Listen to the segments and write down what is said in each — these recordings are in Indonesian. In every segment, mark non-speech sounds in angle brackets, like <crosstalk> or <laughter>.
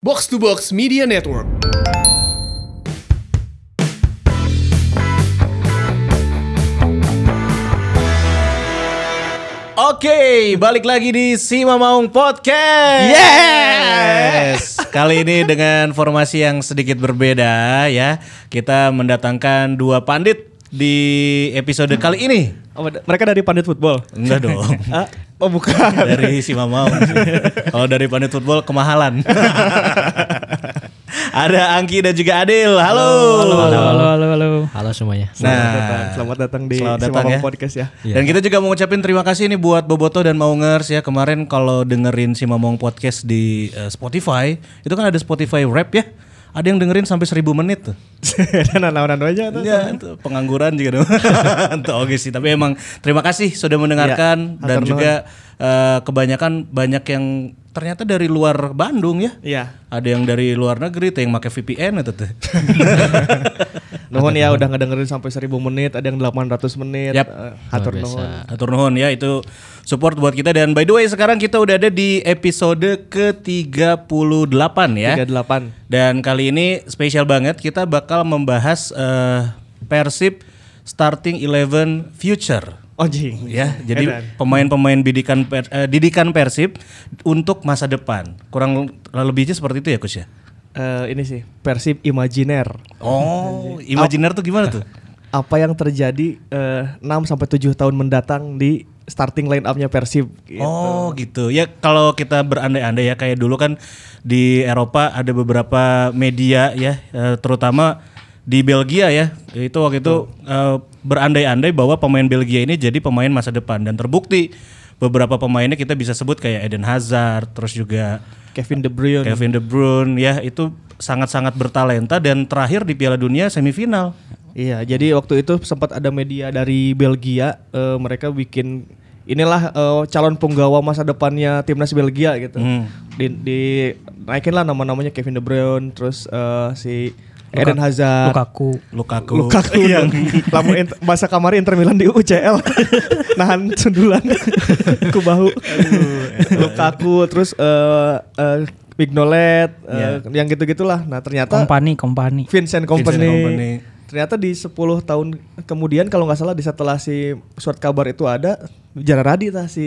Box to Box Media Network. Oke, balik lagi di Si Mamaung Podcast. Yes! Kali ini dengan formasi yang sedikit berbeda ya. Kita mendatangkan dua pandit di episode kali ini. Oh, mereka dari pandit football. Enggak dong. <laughs> Ah, oh bukan. Dari Si Mamaung. sih. Kalau dari pandit football kemahalan. <laughs> Ada Angki dan juga Adil. Halo. Halo, halo, halo, halo. Halo semuanya. Selamat Nah, datang, selamat datang di selamat Si datang Mamang ya. Podcast ya. Dan kita juga mau ngucapin terima kasih nih buat Boboto dan Maungers ya kemarin kalau dengerin si Mamong podcast di eh, Spotify itu kan ada Spotify Rap ya. Ada yang dengerin sampai 1000 menit tuh. <laughs> Dan anak-anak aja tuh. Ya, itu pengangguran juga dong. <laughs> Itu oke sih, tapi emang terima kasih sudah mendengarkan Ya, dan juga eh, kebanyakan banyak yang ternyata dari luar Bandung ya. Iya. Ada yang dari luar negeri tuh yang pakai VPN itu tuh. <laughs> Nuhun ya udah ngedengerin sampai 1000 menit, ada yang 800 menit. Yap. Eh, hatur nuhun. biasa. Atur nuhun ya itu support buat kita dan by the way sekarang kita udah ada di episode ke-38 ya. 38. Dan kali ini spesial banget kita bakal membahas eh, Persib starting 11 future. Oh. Ya, jadi pemain-pemain didikan per- eh, didikan Persib untuk masa depan. Kurang lebihnya seperti itu ya, Kus ya. Eh, ini sih Persib Imajiner. Oh, imajiner tuh gimana tuh? Apa yang terjadi eh, 6 sampai 7 tahun mendatang di starting line up-nya Persib gitu. Oh gitu. Ya kalau kita berandai-andai ya kayak dulu kan di Eropa ada beberapa media ya eh, terutama di Belgia ya. Itu waktu itu eh, berandai-andai bahwa pemain Belgia ini jadi pemain masa depan dan terbukti beberapa pemainnya kita bisa sebut kayak Eden Hazard terus juga Kevin De Bruyne. Kevin De Bruyne ya itu sangat-sangat bertalenta dan terakhir di Piala Dunia semifinal. Iya, jadi waktu itu sempat ada media dari Belgia, eh, mereka bikin inilah eh, calon penggawa masa depannya timnas Belgia gitu. Hmm. Di, di naikin lah nama-namanya Kevin De Bruyne, terus eh, si Eden Hazard, Lukaku. Lukaku. Lukaku, Iya. <laughs> lamu int- bahasa kamar Inter Milan di UCL, <laughs> nahan sundulan <laughs> ku bahu. Lukaku, terus eh eh, Mignolet, eh, yang gitu-gitulah. Nah ternyata Kompani, kompani. Vincent Company. Vincent Kompany. Ternyata di 10 tahun kemudian kalau nggak salah di setelah si surat kabar itu ada Jara Radi tah si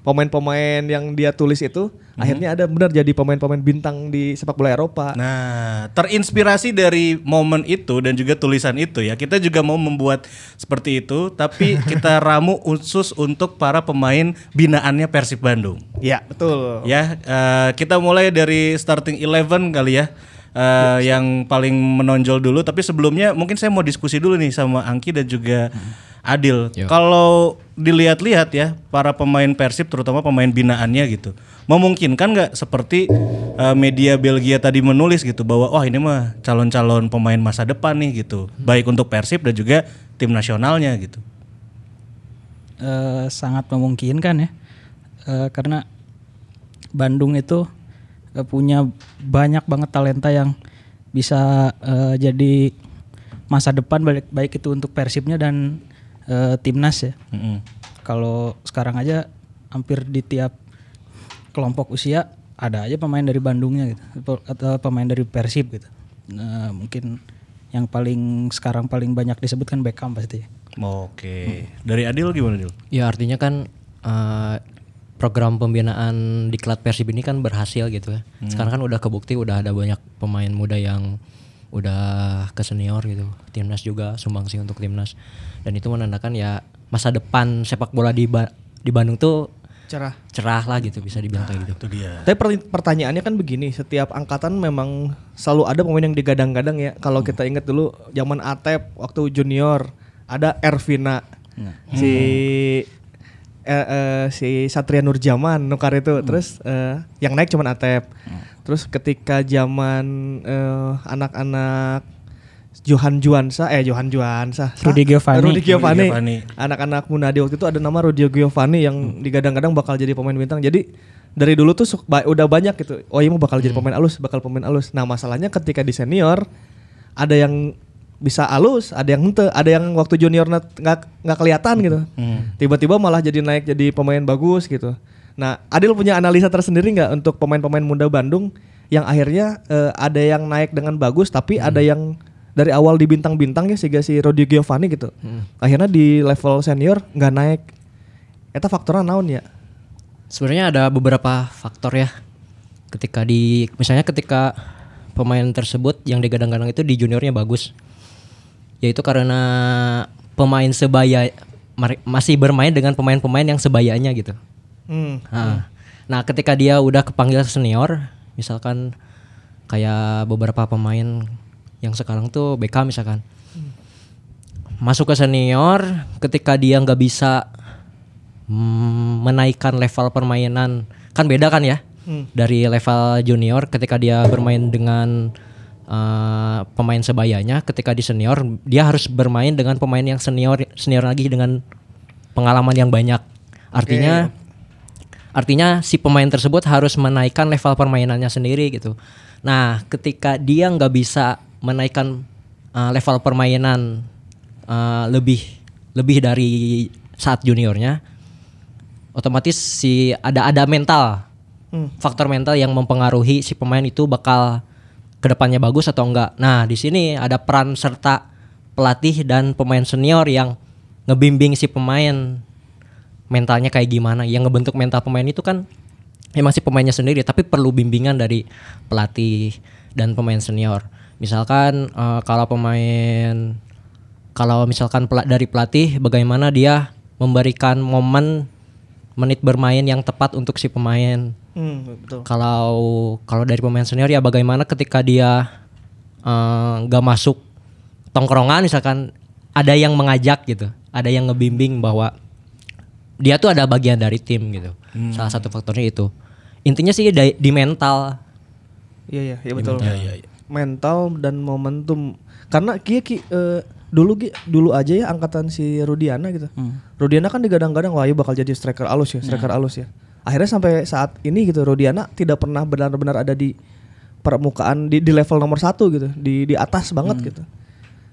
pemain-pemain yang dia tulis itu akhirnya ada benar jadi pemain-pemain bintang di sepak bola Eropa. Nah, terinspirasi dari momen itu dan juga tulisan itu ya, kita juga mau membuat seperti itu, tapi <laughs> kita ramu khusus untuk para pemain binaannya Persib Bandung. Iya, betul. Ya, eh, kita mulai dari starting 11 kali ya. Eh, yang paling menonjol dulu, tapi sebelumnya mungkin saya mau diskusi dulu nih sama Angki dan juga Adil. Yuk. Kalau dilihat-lihat ya, para pemain Persib terutama pemain binaannya gitu, memungkinkan nggak seperti eh, media Belgia tadi menulis gitu bahwa wah ini mah calon-calon pemain masa depan nih gitu, baik untuk Persib dan juga tim nasionalnya gitu. Eh, sangat memungkinkan ya. Eh, karena Bandung itu punya banyak banget talenta yang bisa eh, jadi masa depan baik, baik itu untuk Persibnya dan eh, timnas ya. Mm-mm. Kalau sekarang aja hampir di tiap kelompok usia ada aja pemain dari Bandungnya gitu atau pemain dari Persib gitu. Nah, mungkin yang paling sekarang paling banyak disebut kan Beckham pasti. Oke, dari Adil gimana Adil? Ya artinya kan eh, program pembinaan di klub Persib ini kan berhasil gitu ya. Sekarang kan udah kebukti udah ada banyak pemain muda yang udah ke senior gitu. Timnas juga sumbangsi untuk timnas. Dan itu menandakan ya masa depan sepak bola di Ba- di Bandung tuh Cerah. cerah lah gitu bisa dibilang kayak gitu. Itu dia. Tapi per- pertanyaannya kan begini, setiap angkatan memang selalu ada pemain yang digadang-gadang ya. Kalau kita ingat dulu zaman Atep waktu junior ada Ervina. Si eh, eh, si Satria Nurjaman nukar itu. Terus eh, yang naik cuman Atep. Terus ketika zaman eh, anak-anak Johan Juansa eh Johan Juansa Rudy Giovanni. Rudy Giovanni. Anak-anak Munadi waktu itu ada nama Rudy Giovanni yang digadang-gadang bakal jadi pemain bintang. Jadi dari dulu tuh suk- ba- udah banyak gitu. Oh iya mau bakal jadi pemain alus, bakal pemain alus. Nah, masalahnya ketika di senior ada yang bisa alus, ada yang ente, ada yang waktu junior nggak nggak kelihatan gitu. Tiba-tiba malah jadi naik jadi pemain bagus gitu. Nah, Adil punya analisa tersendiri nggak untuk pemain-pemain muda Bandung yang akhirnya eh, ada yang naik dengan bagus tapi ada yang dari awal di bintang-bintang ya sehingga si Rodi Giovanni gitu. Akhirnya di level senior nggak naik. Eta faktornya naon ya? Sebenarnya ada beberapa faktor ya. Ketika di misalnya ketika pemain tersebut yang digadang-gadang itu di juniornya bagus. Yaitu karena pemain sebaya masih bermain dengan pemain-pemain yang sebayanya gitu. Hmm. Nah, nah, ketika dia udah kepanggil senior, misalkan kayak beberapa pemain yang sekarang tuh BK misalkan. Masuk ke senior, ketika dia nggak bisa mm, menaikkan level permainan, kan beda kan ya? Dari level junior ketika dia bermain dengan eh, pemain sebayanya, ketika di senior dia harus bermain dengan pemain yang senior senior lagi dengan pengalaman yang banyak. Artinya Artinya si pemain tersebut harus menaikkan level permainannya sendiri gitu. Nah, ketika dia nggak bisa menaikkan uh, level permainan uh, lebih lebih dari saat juniornya, otomatis si ada ada mental faktor mental yang mempengaruhi si pemain itu bakal ke depannya bagus atau enggak. Nah, di sini ada peran serta pelatih dan pemain senior yang ngebimbing si pemain mentalnya kayak gimana. Yang ngebentuk mental pemain itu kan emang si pemainnya sendiri, tapi perlu bimbingan dari pelatih dan pemain senior. Misalkan eh, kalau pemain kalau misalkan pela- dari pelatih bagaimana dia memberikan momen menit bermain yang tepat untuk si pemain. Hmm, betul. Kalau kalau dari pemain senior ya bagaimana ketika dia eh, nggak masuk tongkrongan misalkan ada yang mengajak gitu, ada yang ngebimbing bahwa dia tuh ada bagian dari tim gitu. Salah satu faktornya itu. Intinya sih di, di mental. Iya iya, iya betul. Mental dan momentum. Karena kia ki eh, dulu Ki, dulu aja ya angkatan si Rudiana gitu. Rudiana kan digadang-gadang wah iya bakal jadi striker alus ya, striker alus ya. Akhirnya sampai saat ini gitu Rudiana tidak pernah benar-benar ada di permukaan di, di level nomor satu gitu, di di atas banget gitu.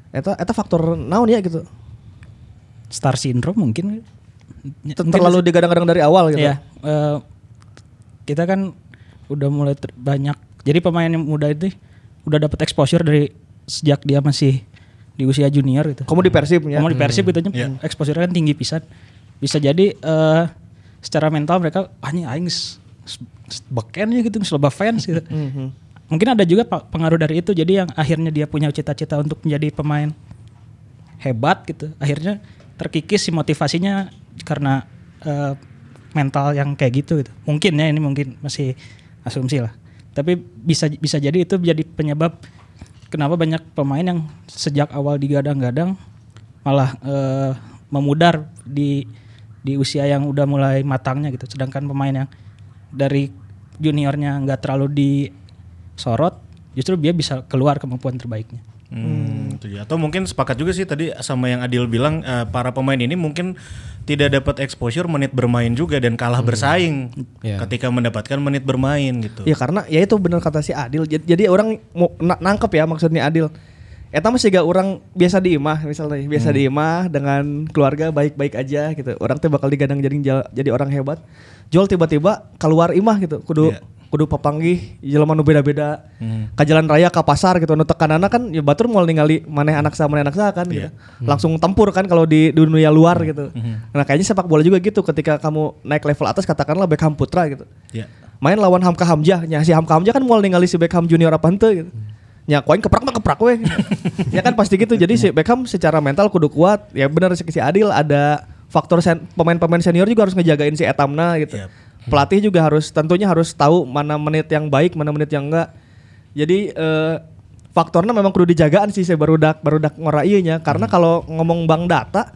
Eta eta faktor naon ya gitu. Star syndrome mungkin. Ter- Terlalu digadang-gadang dari awal gitu. Iya, eh, kita kan udah mulai banyak. Jadi pemain yang muda itu udah dapat exposure dari sejak dia masih di usia junior gitu. Kamu di Persib ya. Kamu di Persib gitu nya, exposure kan tinggi pisan. Bisa jadi eh secara mental mereka ah ini aing s- s- s- beken ya gitu, selebah fans gitu. Mungkin ada juga pengaruh dari itu jadi yang akhirnya dia punya cita-cita untuk menjadi pemain hebat gitu. Akhirnya terkikis si motivasinya karena eh, mental yang kayak gitu gitu. Mungkin ya ini mungkin masih asumsi lah. Tapi bisa bisa jadi itu jadi penyebab kenapa banyak pemain yang sejak awal digadang-gadang malah eh, memudar di di usia yang udah mulai matangnya gitu. Sedangkan pemain yang dari juniornya nggak terlalu disorot, justru dia bisa keluar kemampuan terbaiknya. Hmm, itu ya. Atau mungkin sepakat juga sih tadi sama yang Adil bilang eh, para pemain ini mungkin tidak dapat exposure menit bermain juga dan kalah bersaing Iya. ketika mendapatkan menit bermain gitu. Ya karena ya itu benar kata si Adil. Jadi, jadi orang mau na- nangkep ya maksudnya Adil. Eta masih gak orang biasa di imah misalnya biasa di imah dengan keluarga baik-baik aja gitu. Orang tuh bakal digadang jadi jadi orang hebat. Jual tiba-tiba keluar imah gitu. Kudu Iya. kudu papanggih jelema nu beda-beda. Ka jalan raya ka pasar gitu nu tekanana kan ya batur mau ningali maneh anak sa maneh anak sa kan gitu. Langsung tempur kan kalau di dunia luar gitu. Nah, kayaknya sepak bola juga gitu ketika kamu naik level atas katakanlah Beckham Putra gitu Ya. main lawan Hamka Hamzah nya si Hamka Hamzah kan mau ningali si Beckham junior apa henteu gitu. Ya koin keprak mah keprak we. <laughs> ya kan pasti gitu. Jadi si Beckham secara mental kudu kuat. Ya benar si, si Adil ada faktor sen- pemain-pemain senior juga harus ngejagain si etamna gitu. Yap. Pelatih juga harus tentunya harus tahu mana menit yang baik, mana menit yang enggak. Jadi eh, faktornya memang kudu dijagaan sih saya barudak barudak ngora nya karena kalau ngomong bang data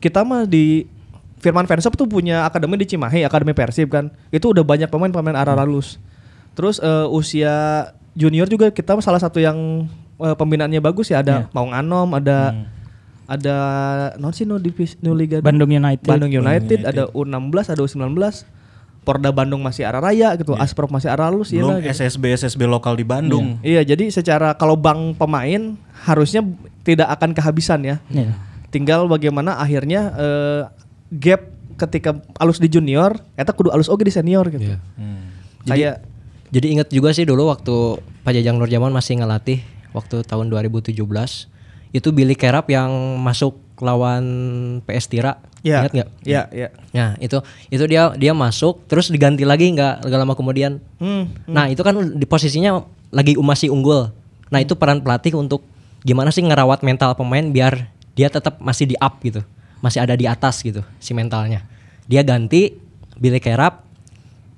kita mah di Firman Fansop tuh punya akademi di Cimahi, akademi Persib kan. Itu udah banyak pemain-pemain arah lulus. Terus eh, usia junior juga kita salah satu yang eh, pembinaannya bagus ya ada Maung Anom, ada ada non sih no divisi no liga Bandung United. Bandung United, ada U16, ada U19. Porda Bandung masih arah raya gitu, Asprop masih arah lulus ya Belum gitu. SSB SSB lokal di Bandung. Iya, jadi secara kalau bank pemain harusnya tidak akan kehabisan ya. Iya. Tinggal bagaimana akhirnya eh, gap ketika alus di junior, eta kudu alus oke di senior gitu. Iya. Hmm. Kayak Jadi ingat juga sih dulu waktu Pak Jajang Nurjaman masih ngelatih waktu tahun 2017 itu Billy Kerap yang masuk lawan PS Tira. Iya. Ingat nggak? Iya, iya. Nah itu itu dia dia masuk terus diganti lagi nggak nggak lama kemudian. Hmm. Nah itu kan di posisinya lagi masih unggul. Nah itu peran pelatih untuk gimana sih ngerawat mental pemain biar dia tetap masih di up gitu, masih ada di atas gitu si mentalnya. Dia ganti Billy Kerap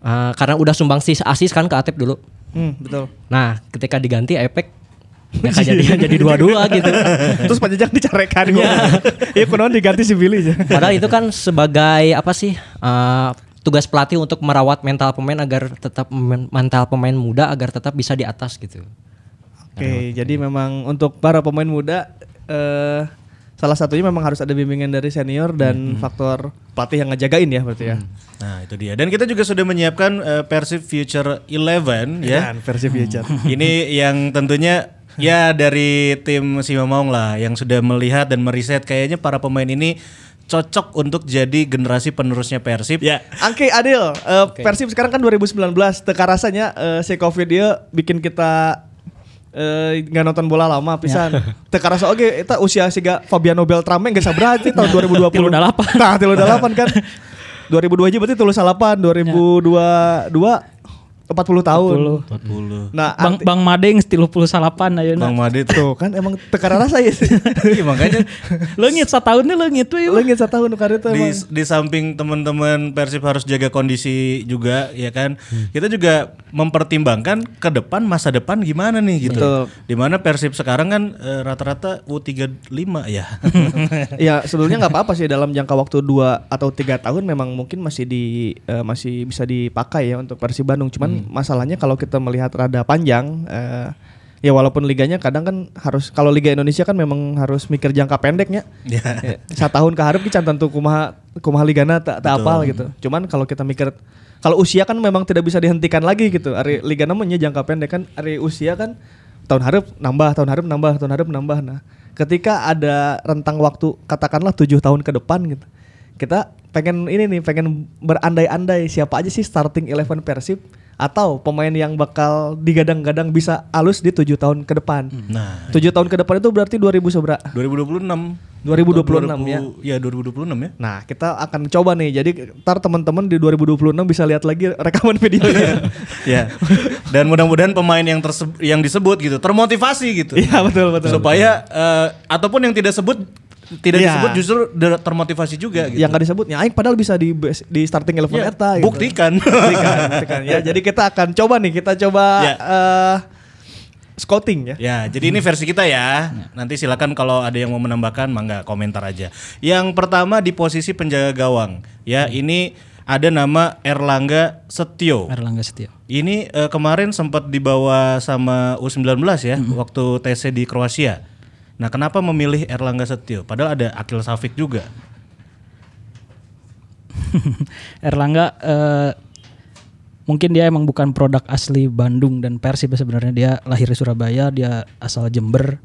eh, karena udah sumbangsi asis kan ke Atep dulu. Hmm, betul. Nah ketika diganti Epek ya <laughs> jadi jadi dua-dua gitu. Terus Pak Jajang dicarekan ya. Iya, <laughs> kunaon diganti si Billy aja. Padahal itu kan sebagai apa sih eh, tugas pelatih untuk merawat mental pemain agar tetap men- mental pemain muda agar tetap bisa di atas gitu. Oke, jadi memang untuk para pemain muda eh salah satunya memang harus ada bimbingan dari senior dan faktor pelatih yang ngejagain ya berarti ya. Nah itu dia. Dan kita juga sudah menyiapkan eh, Persib Future 11 ya. Dan versi future. <laughs> Ini yang tentunya ya dari tim Sima Maung lah yang sudah melihat dan meriset kayaknya para pemain ini cocok untuk jadi generasi penerusnya Persib. Ya. Oke Adil, eh, Persib sekarang kan 2019, teka rasanya eh, si Covid dia bikin kita eh, nggak nonton bola lama pisan. <laughs> Teka rasa oke, itu usia siga Fabiano Beltrame nggak sabar aja tahun <laughs> 2020. Tilu dalapan. Nah, tilu dalapan kan. <laughs> 2002 aja berarti tulus salapan, 2022 40 tahun. 40. Nah, Bang arti- Bang Madeng stilu puluh salapan aja Bang Made tuh. kan emang teka rasa ya. <laughs> Iya, makanya Leungit satahunnya leungit we. Lo ingin satu tahun karena itu di, emang. di samping teman-teman Persib harus jaga kondisi juga ya kan kita juga mempertimbangkan ke depan masa depan gimana nih gitu Betul. di mana Persib sekarang kan eh, rata-rata U35 ya <laughs> ya sebetulnya nggak apa-apa sih dalam jangka waktu dua atau tiga tahun memang mungkin masih di eh, masih bisa dipakai ya untuk Persib Bandung. Cuman masalahnya kalau kita melihat rada panjang, eh, ya walaupun liganya kadang kan harus kalau Liga Indonesia kan memang harus mikir jangka pendeknya. ya Satu tahun ke harap can tentu kumaha kumaha ligana tak tak apal gitu. Cuman kalau kita mikir kalau usia kan memang tidak bisa dihentikan lagi gitu. Ari liga namanya jangka pendek kan ari usia kan tahun harap nambah, tahun harap nambah, tahun harap nambah. Nah, ketika ada rentang waktu katakanlah tujuh tahun ke depan gitu. Kita pengen ini nih, pengen berandai-andai siapa aja sih starting eleven Persib atau pemain yang bakal digadang-gadang bisa alus di tujuh tahun ke depan. nah Tujuh tahun ke depan itu berarti 2000 seberapa? 2026 2026 ya. ya 2026 ya Nah, kita akan coba nih. Jadi ntar teman-teman di 2026 bisa lihat lagi rekaman videonya. <laughs> ya dan mudah-mudahan pemain yang tersebut yang disebut gitu termotivasi gitu Iya, betul betul. supaya eh, ataupun yang tidak sebut tidak Iya. disebut justru termotivasi juga gitu Yang nggak disebutnya, aing padahal bisa di di starting eleven Ya, eta gitu. buktikan <laughs> Buktikan, buktikan. Ya, jadi kita akan coba nih, kita coba Ya. eh, scouting ya. Ya, jadi ini versi kita ya. Nanti silakan kalau ada yang mau menambahkan, mangga komentar aja. Yang pertama di posisi penjaga gawang, ya ini ada nama Erlangga Setio. Erlangga Setio. Ini eh, kemarin sempat dibawa sama U19 ya, waktu TC di Kroasia. Nah, kenapa memilih Erlangga Setio? Padahal ada Akil Safik juga. <laughs> Erlangga eh, mungkin dia emang bukan produk asli Bandung dan Persib ya sebenarnya. Dia lahir di Surabaya dia asal Jember.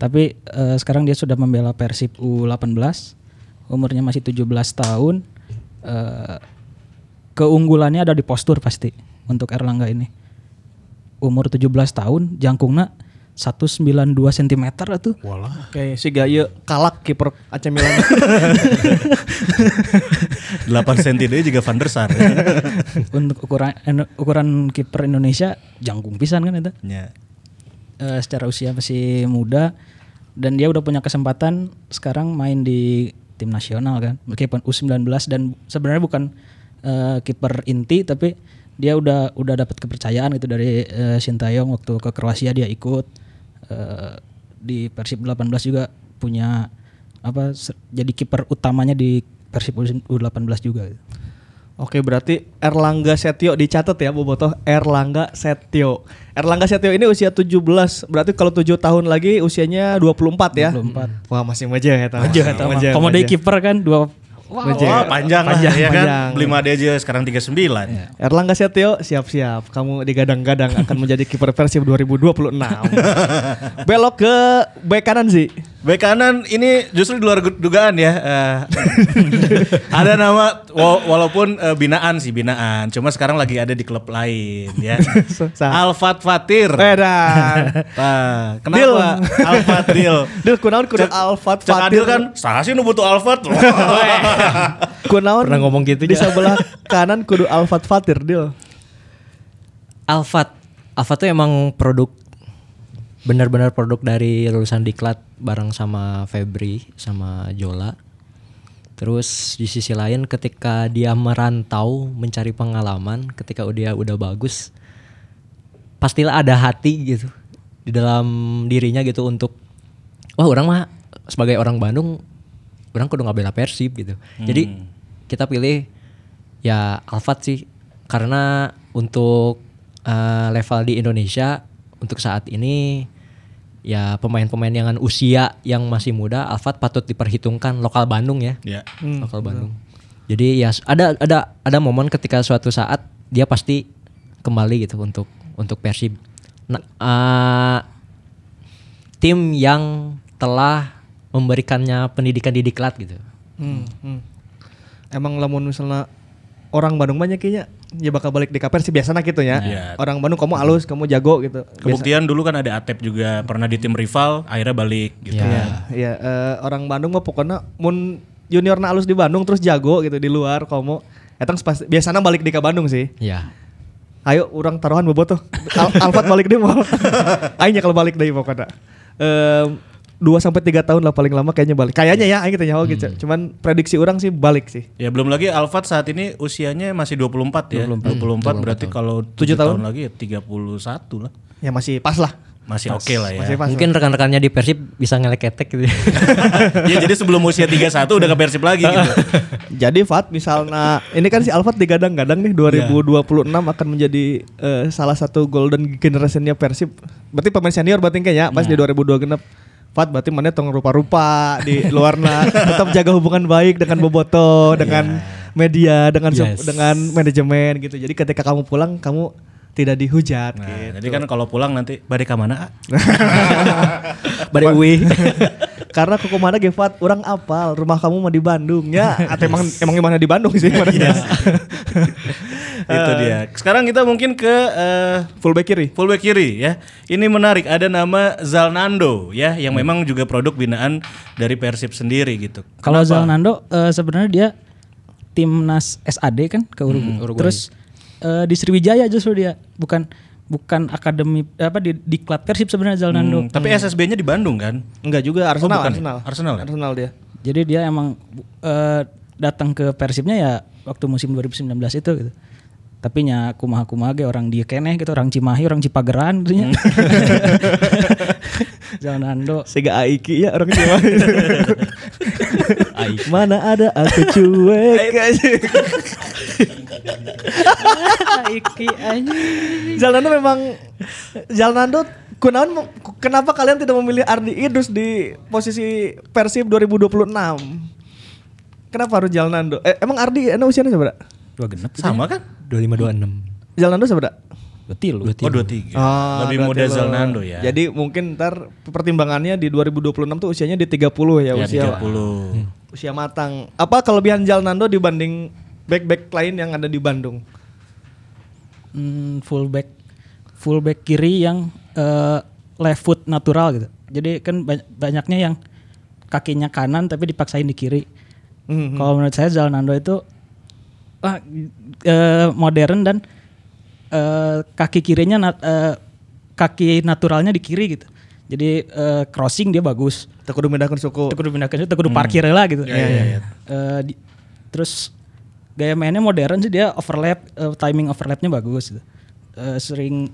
Tapi eh, sekarang dia sudah membela Persib U18 umurnya masih 17 tahun. Eh, keunggulannya ada di postur pasti untuk Erlangga ini. Umur 17 tahun jangkungnya 192 cm tuh Walah. Oke, si Gaya kalak kiper AC Milan. <laughs> 8 cm dia juga Van der Sar. <laughs> untuk ukuran ukuran kiper Indonesia jangkung pisan kan itu ya. Eh, secara usia masih muda dan dia udah punya kesempatan sekarang main di tim nasional kan meskipun U19 dan sebenarnya bukan eh, kiper inti tapi dia udah udah dapat kepercayaan itu dari eh, Sintayong waktu ke Kroasia dia ikut Eh, di Persib 18 juga punya apa jadi kiper utamanya di Persib U18 juga gitu. Oke, berarti Erlangga Setio dicatat ya Bobotoh Erlangga Setio. Erlangga Setio ini usia 17. Berarti kalau 7 tahun lagi usianya 24 ya. 24. Wah, masih meja ya tahu. Aja kata mah. Komo deui kiper kan dua Wow. Wah, panjang, Panjang, lah ya kan. panjang. Beli Made aja sekarang 39. Erlangga Setio siap-siap kamu digadang-gadang akan menjadi kiper Persib 2026. <laughs> Belok ke bek kanan sih. Bek kanan ini justru di luar dugaan ya. Eh, <laughs> ada nama wa- walaupun eh, binaan sih binaan, cuma sekarang lagi ada di klub lain ya. <laughs> Alfat Fatir. Edan. Nah, <laughs> kenapa Alfat Dil? Dil kunaon kudu Alfat Fatir Adil kan, sah sih nu butuh Alfat. kunaon Pernah ngomong gitu di sebelah kanan kudu Alfat Fatir Dil. Alfat. Alfat tuh emang produk benar-benar produk dari lulusan diklat bareng sama Febri sama Jola. Terus di sisi lain ketika dia merantau mencari pengalaman, ketika dia udah bagus, pastilah ada hati gitu di dalam dirinya gitu untuk wah orang mah sebagai orang Bandung orang kudu ngabela Persib gitu. Jadi kita pilih ya Alfat sih karena untuk eh, level di Indonesia untuk saat ini ya pemain-pemain yang usia yang masih muda Alfat patut diperhitungkan lokal Bandung ya. ya. lokal Bandung. Jadi ya ada ada ada momen ketika suatu saat dia pasti kembali gitu untuk untuk Persib. Nah, eh, tim yang telah memberikannya pendidikan di diklat gitu. Hmm, hmm. Emang lamun misalnya orang Bandung banyak kayaknya ya bakal balik di kaper sih biasanya gitu ya. Yeah. Orang Bandung kamu halus, kamu jago gitu. Kebuktian Biasa. dulu kan ada Atep juga pernah di tim rival, akhirnya balik gitu. Iya, yeah. yeah. yeah. uh, orang Bandung mah pokoknya mun junior na halus di Bandung terus jago gitu di luar kamu. Etang biasanya balik di ke Bandung sih. Iya. Yeah. Ayo orang taruhan bobot tuh. Al Alfat balik deh mau. Ayo kalau balik deh pokoknya. Um, dua sampai tiga tahun lah paling lama kayaknya balik. Kayaknya ya, aing tanya gitu, ya. Oh, gitu. Hmm. Cuman prediksi orang sih balik sih. Ya belum lagi Alfat saat ini usianya masih 24 ya. 24, 24, 24 berarti kalau tujuh tahun. tahun lagi ya 31 lah. Ya masih pas lah. Masih oke okay lah ya. Masih pas Mungkin rekan-rekannya di Persib bisa ngeleketek gitu. Ya. <laughs> ya jadi sebelum usia 31 udah ke Persib lagi gitu. <laughs> jadi Fat misalnya ini kan si Alfat digadang-gadang nih 2026 yeah. akan menjadi uh, salah satu golden generationnya Persib. Berarti pemain senior berarti kayaknya pas iya. ribu di 2026 Fat berarti mana tong rupa-rupa di luarna <laughs> tetap jaga hubungan baik dengan Boboto, dengan media, dengan Yes. dengan manajemen gitu. Jadi ketika kamu pulang kamu tidak dihujat Nah, gitu. jadi kan kalau pulang nanti balik ke mana? Bari uwi. Karena ke mana ge Fat, orang apal rumah kamu mah di Bandung ya. <laughs> Atau emang emang gimana di Bandung sih? Mana <laughs> Itu dia. Sekarang kita mungkin ke eh, Fullback kiri. fullback kiri ya. Ini menarik ada nama Zalnando ya yang memang juga produk binaan dari Persib sendiri gitu. Kalau Zalnando eh, sebenarnya dia timnas SAD kan ke Uruguay. Terus eh, di Sriwijaya justru dia bukan bukan akademi apa di diklat Persib sebenarnya Zalnando. Hmm, tapi SSB-nya di Bandung kan? Enggak juga Arsenal, bukan ya? Arsenal. Arsenal ya? Arsenal dia. Jadi dia emang eh, datang ke Persibnya ya waktu musim 2019 itu gitu. Tapi nya kumaha kumaha ge orang dia keneh gitu orang Cimahi orang Cipageran gitu nya. <laughs> Zalnando Sega Aiki ya orang <laughs> Jawa. Mana ada aku cuek. Iki aja. Zalnando memang Zalnando kunaon kenapa kalian tidak memilih Ardi Idrus di posisi Persib 2026? Kenapa harus Zalnando? Eh, emang Ardi enak usianya seberapa? Dua genep Sama kan? 2526. Zalnando seberapa? Betil lu. Oh 23. Ah, Lebih berarti muda Zalnando ya. Jadi mungkin ntar pertimbangannya di 2026 tuh usianya di 30 ya, ya, usia 30. Usia matang. Apa kelebihan Zalnando dibanding back-back lain yang ada di Bandung? Hmm, fullback fullback kiri yang eh, left foot natural gitu. Jadi kan ba- banyaknya yang kakinya kanan tapi dipaksain di kiri. Mhm. Kalau menurut saya Zalnando itu ah, eh, modern dan eh, kaki kirinya nat- eh, kaki naturalnya di kiri gitu. Jadi eh, crossing dia bagus. Teu kudu mindahkeun suku. Itu kudu pindah ke situ, kudu parkir lah gitu. Iya, iya, iya. Eh, di- terus gaya mainnya modern sih dia overlap, eh, timing overlapnya bagus. Gitu. Eh, sering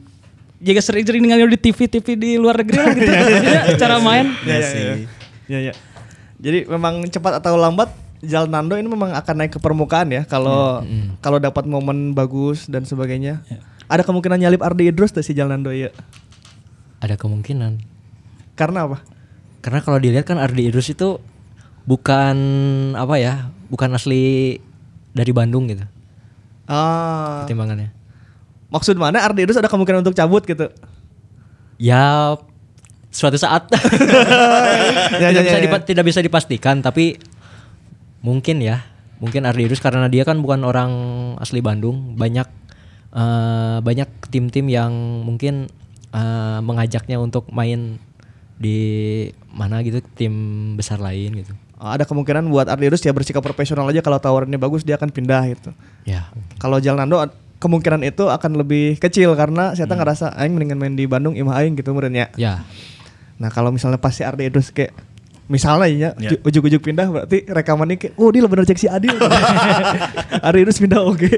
juga sering sering dengar di TV TV di luar negeri lah gitu. <laughs> Dia cara main. Iya sih. Iya iya. Jadi memang cepat atau lambat Zalnando ini memang akan naik ke permukaan ya kalau kalau dapat momen bagus dan sebagainya. Ada kemungkinan nyalip Ardi Idrus tuh si Zalnando ya. Ada kemungkinan. Karena apa? Karena kalau dilihat kan Ardi Idrus itu bukan apa ya, bukan asli dari Bandung gitu. Ah, Pertimbangannya. maksud mana Ardi Idrus ada kemungkinan untuk cabut gitu? Ya suatu saat <laughs> <laughs> Ya, ya, tidak, bisa ya, ya. tidak bisa dipastikan tapi mungkin ya mungkin Ardius karena dia kan bukan orang asli Bandung banyak eh, banyak tim-tim yang mungkin eh, mengajaknya untuk main di mana gitu tim besar lain gitu Oh, ada kemungkinan buat Ardirus ya bersikap profesional aja kalau tawarannya bagus dia akan pindah gitu. ya Kalau Jalnando kemungkinan itu akan lebih kecil karena saya Hmm. ngerasa aing mendingan main di Bandung imah aing gitu meureun ya Nah, kalau misalnya pasti Ardirus kayak misalnya ya, Ya. ju- ujuk-ujuk pindah berarti rekamannya kayak oh dia bener cek si Adil. <laughs> Ardirus pindah oke.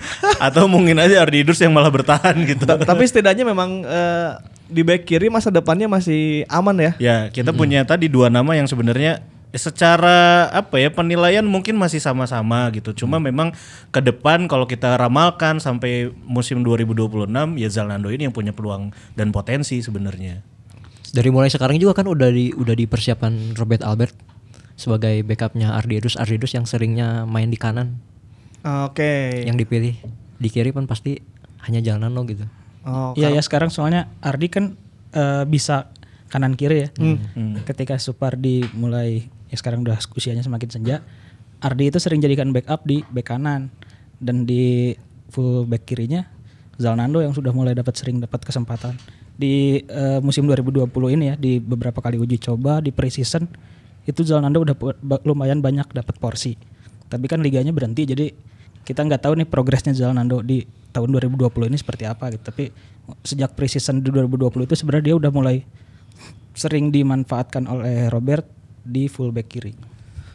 <laughs> Atau mungkin aja Ardidus yang malah bertahan gitu. Ta- Tapi setidaknya memang eh, di back kiri masa depannya masih aman ya. Ya, kita punya tadi dua nama yang sebenarnya secara apa ya penilaian mungkin masih sama-sama gitu. Cuma memang ke depan kalau kita ramalkan sampai musim 2026 ya Zalando ini yang punya peluang dan potensi sebenarnya. Dari mulai sekarang juga kan udah di udah dipersiapkan Robert Albert sebagai backupnya Ardius Ardius yang seringnya main di kanan. Oke. yang dipilih. Di kiri pun pasti hanya Jalnano gitu. Oh, Iya ya sekarang soalnya Ardi kan eh, bisa kanan kiri ya. Ketika Supardi mulai ya sekarang udah usianya semakin senja, Ardi itu sering jadikan backup di back kanan. Dan di full back kirinya Zalnando yang sudah mulai dapat sering dapat kesempatan di eh, musim 2020 ini ya di beberapa kali uji coba di preseason itu Zalnando udah lumayan banyak dapat porsi. Tapi kan liganya berhenti jadi kita nggak tahu nih progresnya Zalnando di tahun 2020 ini seperti apa gitu. Tapi sejak preseason di 2020 itu sebenarnya dia udah mulai sering dimanfaatkan oleh Robert di fullback kiri.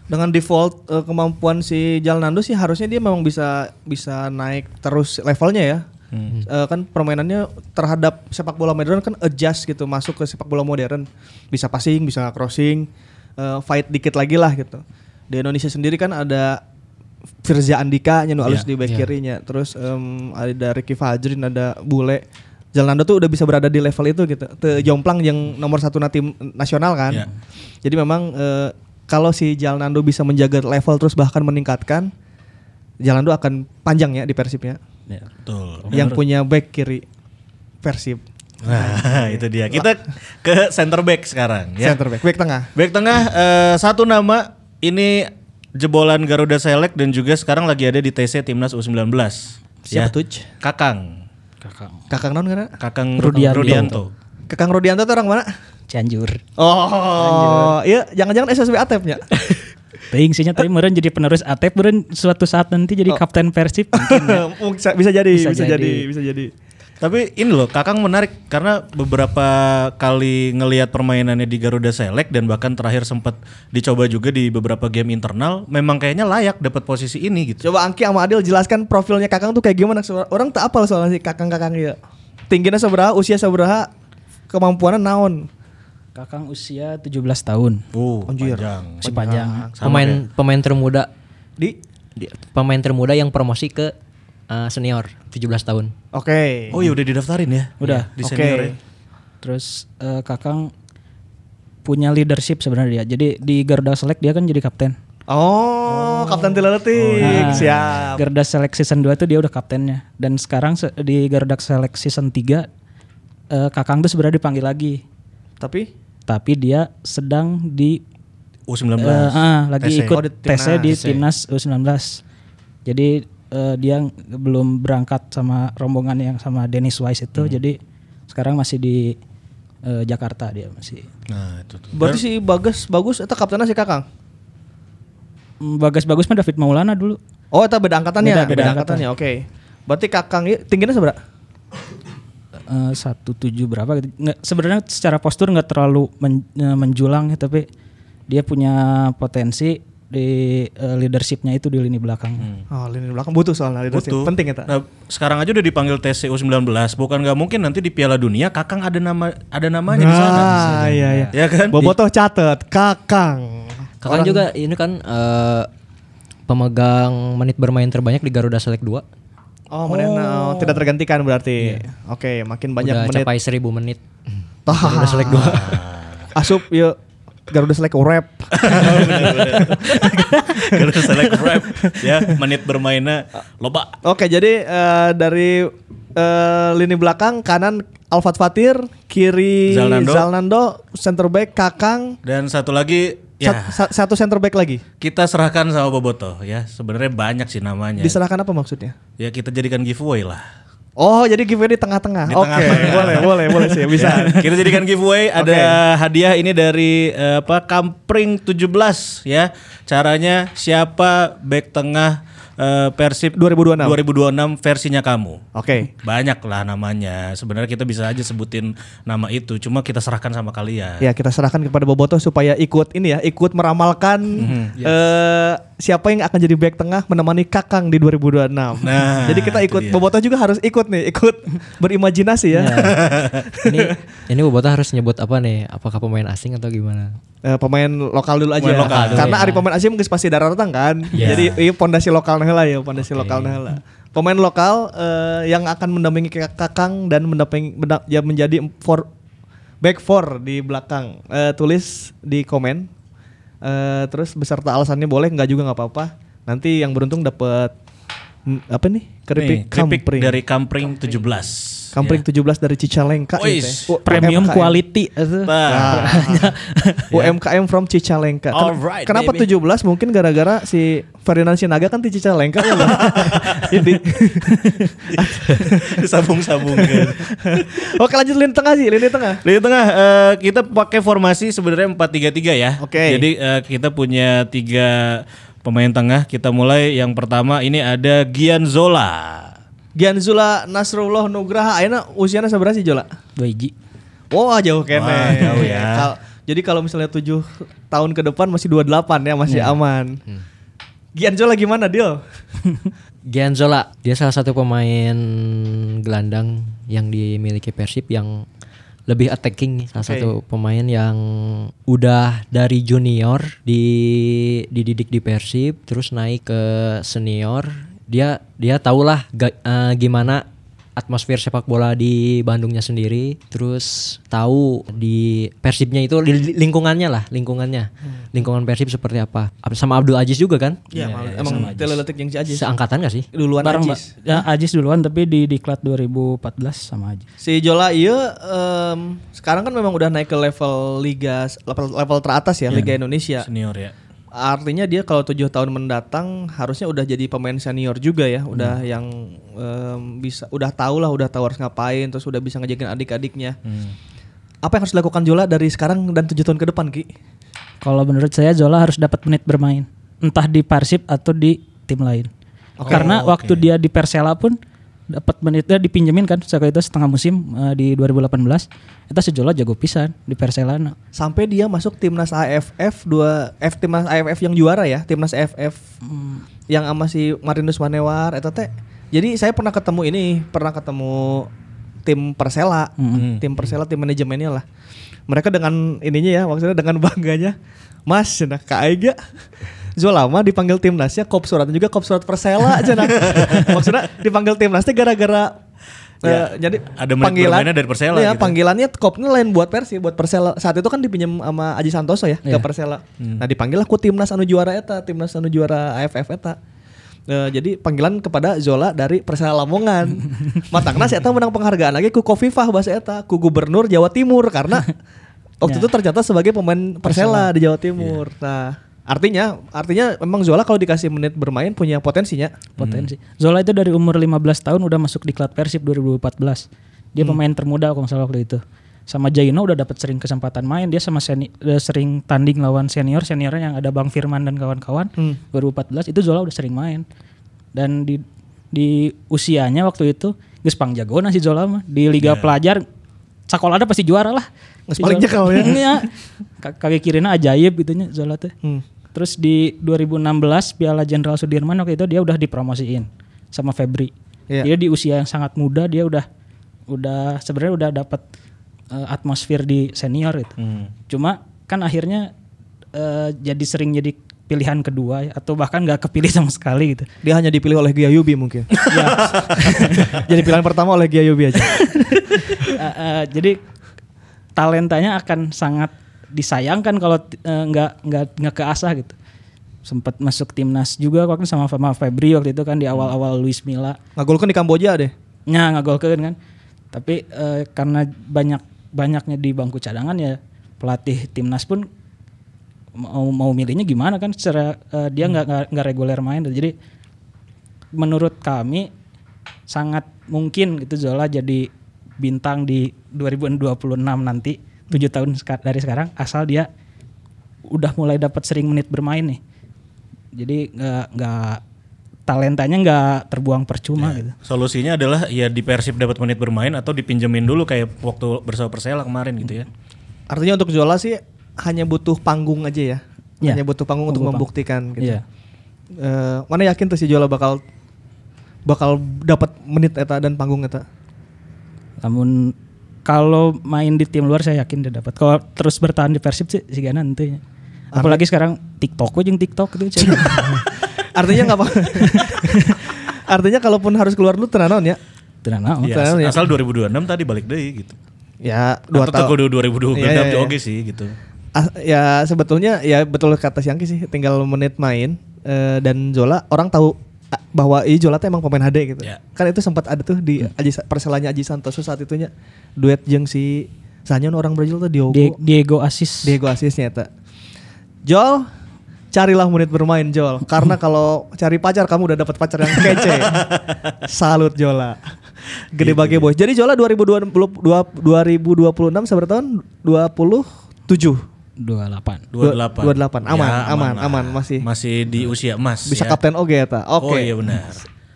dengan default eh, kemampuan si Jalnando sih harusnya dia memang bisa bisa naik terus levelnya ya. Eh, kan permainannya terhadap sepak bola modern kan adjust gitu masuk ke sepak bola modern. Bisa passing bisa crossing eh, fight dikit lagi lah gitu. Di Indonesia sendiri kan ada Firza Andika nya nu alus di back kirinya. Terus em, ada Ricky Fajrin ada Bule. Jalnando tuh udah bisa berada di level itu gitu. Te jomplang yang nomor satu na tim nasional kan. Ya. jadi memang eh, kalau si Jalnando bisa menjaga level terus bahkan meningkatkan Jalnando akan panjang ya di Persibnya Ya, betul. yang punya back kiri Persib Nah, <laughs> itu dia. Kita ke center back sekarang ya. center back back tengah Back tengah eh, satu nama ini jebolan Garuda Select dan juga sekarang lagi ada di TC Timnas U19. Siapa Ya. tuh? Kakang. Kakang non karena Kakang Rudianto. Rudianto. Kakang Rodianto tuh orang mana Cianjur. oh iya jangan-jangan SSB Atepnya <laughs> sih nya tadi meureun jadi penerus Atep meureun suatu saat nanti jadi kapten Persib <laughs> mungkin ya. bisa, bisa jadi bisa, Bisa jadi. jadi. bisa jadi Tapi ini loh, Kakang menarik karena beberapa kali ngelihat permainannya di Garuda Select dan bahkan terakhir sempat dicoba juga di beberapa game internal, memang kayaknya layak dapat posisi ini gitu. coba Angki sama Adil jelaskan profilnya Kakang tuh kayak gimana orang tak apal soalnya si Kakang-kakang ya tingginya seberapa usia seberapa kemampuannya naon Kakang usia 17 tahun. Uh, Anjir. panjang. Si panjang. Sama pemain kayak- pemain termuda di di- pemain termuda yang promosi ke eh, senior 17 tahun oke Oh iya udah didaftarin ya? Udah. di Oke. senior ya. Terus eh, Kakang punya leadership sebenarnya dia. Jadi di Garuda Select dia kan jadi kapten. Oh, Kapten Tileletik, Nah, siap. Garuda Select season 2 itu dia udah kaptennya. Dan sekarang se- di Garuda Select season 3 eh, Kakang tuh sebenarnya dipanggil lagi. Tapi Tapi dia sedang di U19. eh, ah, lagi TC. ikut Oh, di TC di timnas U19. Jadi eh, dia belum berangkat sama rombongan yang sama Dennis Wise itu. Jadi sekarang masih di eh, Jakarta dia masih. Nah, itu tuh. berarti si Bagas bagus itu kaptennya si Kakang. Hmm, Bagas-bagus mah David Maulana dulu. Oh, itu beda angkatannya. Beda, Beda, beda angkatannya. Oke. Berarti Kakang tingginya seberapa? Eh, satu tujuh berapa gitu. Nggak, sebenarnya secara postur nggak terlalu men- eh, menjulang ya, tapi dia punya potensi di eh, leadershipnya itu di lini belakang. Oh, lini belakang butuh soalnya leadership. Butuh. Penting ya, Nah, sekarang aja udah dipanggil TC U19, bukan nggak mungkin nanti di Piala Dunia Kakang ada nama ada namanya di sana. Ah, iya iya. Ya kan? Bobotoh catet Kakang. kakak juga ini kan eh, pemegang menit bermain terbanyak di Garuda Select 2 Oh, menena oh, tidak tergantikan berarti. Oke, makin banyak udah menit. capai 1000 menit Tah. <laughs> Garuda Select 2 <laughs> Asup yuk. Garuda Select rap. <laughs> Garuda Select Rap ya menit bermainnya loba. Oke, jadi eh, dari eh, lini belakang kanan Alfat Fatir, kiri Zalnando. Zalnando, center back Kakang, Dan satu lagi ya sat- sa- satu center back lagi. kita serahkan sama Boboto ya. Sebenarnya banyak sih namanya. Diserahkan apa maksudnya? Ya kita jadikan giveaway lah. Oh, jadi giveaway di tengah-tengah. Oke, tengah-tengah. boleh, boleh, boleh sih, bisa. kita jadikan giveaway <laughs> ada hadiah ini dari eh, apa Kampring 17 ya. Caranya siapa back tengah eh, Persib 2026. 2026 versinya kamu. Oke. Banyak lah namanya. Sebenarnya kita bisa aja sebutin nama itu, cuma kita serahkan sama kalian. Ya kita serahkan kepada Boboto supaya ikut ini ya, ikut meramalkan Mhm, eh, siapa yang akan jadi back tengah menemani Kakang di 2026. Nah, jadi kita ikut dia. Boboto juga harus ikut nih, ikut <laughs> berimajinasi ya. <laughs> ini ini Boboto harus nyebut apa nih? Apakah pemain asing atau gimana? Eh, pemain lokal dulu aja. Pemain lokal dulu, Karena ya. hari pemain asing geus pasti datang kan. Iya. Jadi iya pondasi lokal heula ya, pondasi Oke. lokal heula. Pemain lokal eh, yang akan mendampingi Kak- Kakang dan mendampingi menda- ya menjadi for back four di belakang. Eh, tulis di komen. Eh, terus beserta alasannya boleh nggak juga nggak apa-apa. Nanti yang beruntung dapat apa nih? Keripik Nih, keripik kampring. dari Kampring 17. Kampring 17 dari Cicalengka ini Wis, teh. U- Premium UMKM. quality itu. Nah, <laughs> UMKM from Cicalengka. Ken- Alright, Kenapa baby. 17? Mungkin gara-gara si Ferdinand Sinaga kan di Cicalengka ya. Bang? <laughs> Ini. <laughs> disambung-sambungkan. Oke lanjut lini tengah sih, lini tengah. Di tengah eh, kita pakai formasi sebenarnya 4-3-3 ya. Oke. Jadi eh, kita punya tiga pemain tengah. Kita mulai yang pertama ini ada Gian Zola. Gianzula Nasrullah Nugraha ayeuna usianya seberapa sih Jola? Dua hiji. Wah, jauh kene. Wah, jauh ya. Kal- jadi kalau misalnya 7 tahun ke depan masih 28 ya, masih aman. Gianzola gimana, Dil? <laughs> Gianzola, dia salah satu pemain gelandang yang dimiliki Persib yang lebih attacking. Salah satu pemain yang udah dari junior di dididik di Persib terus naik ke senior. Dia dia tahulah eh, gimana atmosfer sepak bola di Bandungnya sendiri terus tahu di Persibnya itu li- lingkungannya lah lingkungannya lingkungan Persib seperti apa sama Abdul Aziz juga kan Iya, malah- emang teleletik yang si Ajis. seangkatan gak sih Duluan Bareng. Ajis. Ya, Ajis duluan tapi di diklat 2014 sama Ajis. Si Jola iya em, sekarang kan memang udah naik ke level liga level, level teratas ya, Liga Indonesia. Senior ya. Artinya dia kalau tujuh tahun mendatang harusnya udah jadi pemain senior juga ya, udah yang em, bisa udah tahu lah, udah tahu harus ngapain, terus udah bisa ngejagain adik-adiknya. Apa yang harus dilakukan Jola dari sekarang dan tujuh tahun ke depan Ki? Kalau menurut saya Zola harus dapat menit bermain, entah di Persib atau di tim lain. Karena Oh, waktu dia di Persela pun dapat menitnya dipinjemin kan sekali itu setengah musim eh, di 2018 itu si Zola jago pisan di Persela nah. Sampai dia masuk timnas AFF dua F timnas AFF yang juara ya, timnas AFF yang sama si Marinus Manewar eta teh. Jadi saya pernah ketemu ini, pernah ketemu tim Persela, tim Persela tim manajemennya lah. Mereka dengan ininya ya, maksudnya dengan bangganya, Mas, nah Kak Aiga Zola mah dipanggil timnasnya kop suratnya juga kop surat Persela aja nah. <laughs> Maksudnya dipanggil timnasnya gara-gara Ya, eh, jadi ada bermainnya dari Persela Iya, gitu. panggilannya kopnya lain buat Persi, buat Persela. Saat itu kan dipinjam sama Aji Santoso ya ke Iya. Persela. Hmm. Nah, dipanggil aku timnas anu juara eta, timnas anu juara AFF eta. Eh, jadi panggilan kepada Zola dari Persela Lamongan. <laughs> Matangna si eta menang penghargaan lagi ku Kofifah bahasa eta, ku Gubernur Jawa Timur karena <laughs> waktu Ya. itu tercatat sebagai pemain Persela di Jawa Timur. Nah, artinya artinya memang Zola kalau dikasih menit bermain punya potensinya. potensi. Zola itu dari umur 15 tahun udah masuk di klub Persib 2014. Dia pemain termuda kalau nggak salah waktu itu. Sama Jaino udah dapat sering kesempatan main. Dia sama seni, udah sering tanding lawan senior seniornya yang ada Bang Firman dan kawan-kawan. Hmm. 2014 itu Zola udah sering main. Dan di di usianya waktu itu geus pang jago si Zola mah di liga pelajar sekolah ada pasti juara lah. Si paling jakal ya. <laughs> Iya. Ka- Kaki kirinya ajaib gitunya Zola teh. Hmm. Terus di 2016 Piala Jenderal Sudirman waktu itu dia udah dipromosiin sama Febri. Iya. Dia di usia yang sangat muda dia udah udah sebenarnya udah dapat eh, atmosfer di senior itu. Hmm. Cuma kan akhirnya eh, jadi sering jadi pilihan kedua atau bahkan nggak kepilih sama sekali gitu. Dia hanya dipilih oleh Giayubi mungkin. <laughs> Ya, <laughs> Jadi pilihan pertama oleh Giayubi aja. <laughs> eh, eh, jadi talentanya akan sangat disayangkan kalau eh, nggak nggak nggak keasah gitu. Sempat masuk timnas juga waktu sama sama Febri waktu itu kan di awal-awal Luis Milla. Ngagolkan di Kamboja deh. nya ngagolkeun kan. Tapi eh, karena banyak banyaknya di bangku cadangan ya pelatih timnas pun mau mau milihnya gimana kan secara eh, dia nggak nggak nggak reguler main jadi menurut kami sangat mungkin gitu Zola jadi bintang di 2026 nanti tujuh tahun dari sekarang asal dia udah mulai dapat sering menit bermain nih jadi nggak nggak talentanya nggak terbuang percuma gitu Solusinya adalah ya di Persib dapat menit bermain atau dipinjemin dulu kayak waktu bersama Persela kemarin gitu ya. Artinya untuk Zola sih hanya butuh panggung aja ya. Iya. Hanya butuh panggung untuk Tunggu, Bang. membuktikan gitu. Iya. Eh, mana yakin tuh si Zola bakal bakal dapat menit eta dan panggung eta? namun kalau main di tim luar saya yakin dia dapat kalau terus bertahan di Persib sih sih nanti apalagi sekarang TikTok aja TikTok gitu Cen. <laughs> Artinya nggak apa. <laughs> Artinya kalaupun harus keluar dulu tenanon ya. Tenan naon. Ya, ya. asal 2026 tadi balik deh gitu. Ya dua Atau tahun. ke 2020 Iya, iya, iya. oke sih gitu. Ah, ya sebetulnya ya betul kata Siangki sih tinggal menit main eh, dan Zola orang tahu ah, bahwa ini Zola tuh emang pemain HD gitu. Ya. Kan itu sempat ada tuh di Aji Perselanya Aji Santoso saat itunya duet jeung si Sanyon orang Brazil tuh Diogo Die- Diego Asis. Diego asisnya eta. Jol carilah menit bermain Jol karena kalau cari pacar kamu udah dapat pacar yang kece. <laughs> Salut Jola. Gede bagi boys. Jadi Jola 2020 2026 seberapa tahun? 27. 28. 28. 28. Aman, Ya, aman, lah. aman, masih. Masih di usia emas Bisa ya. kapten oge eta. Oke. Oh iya benar.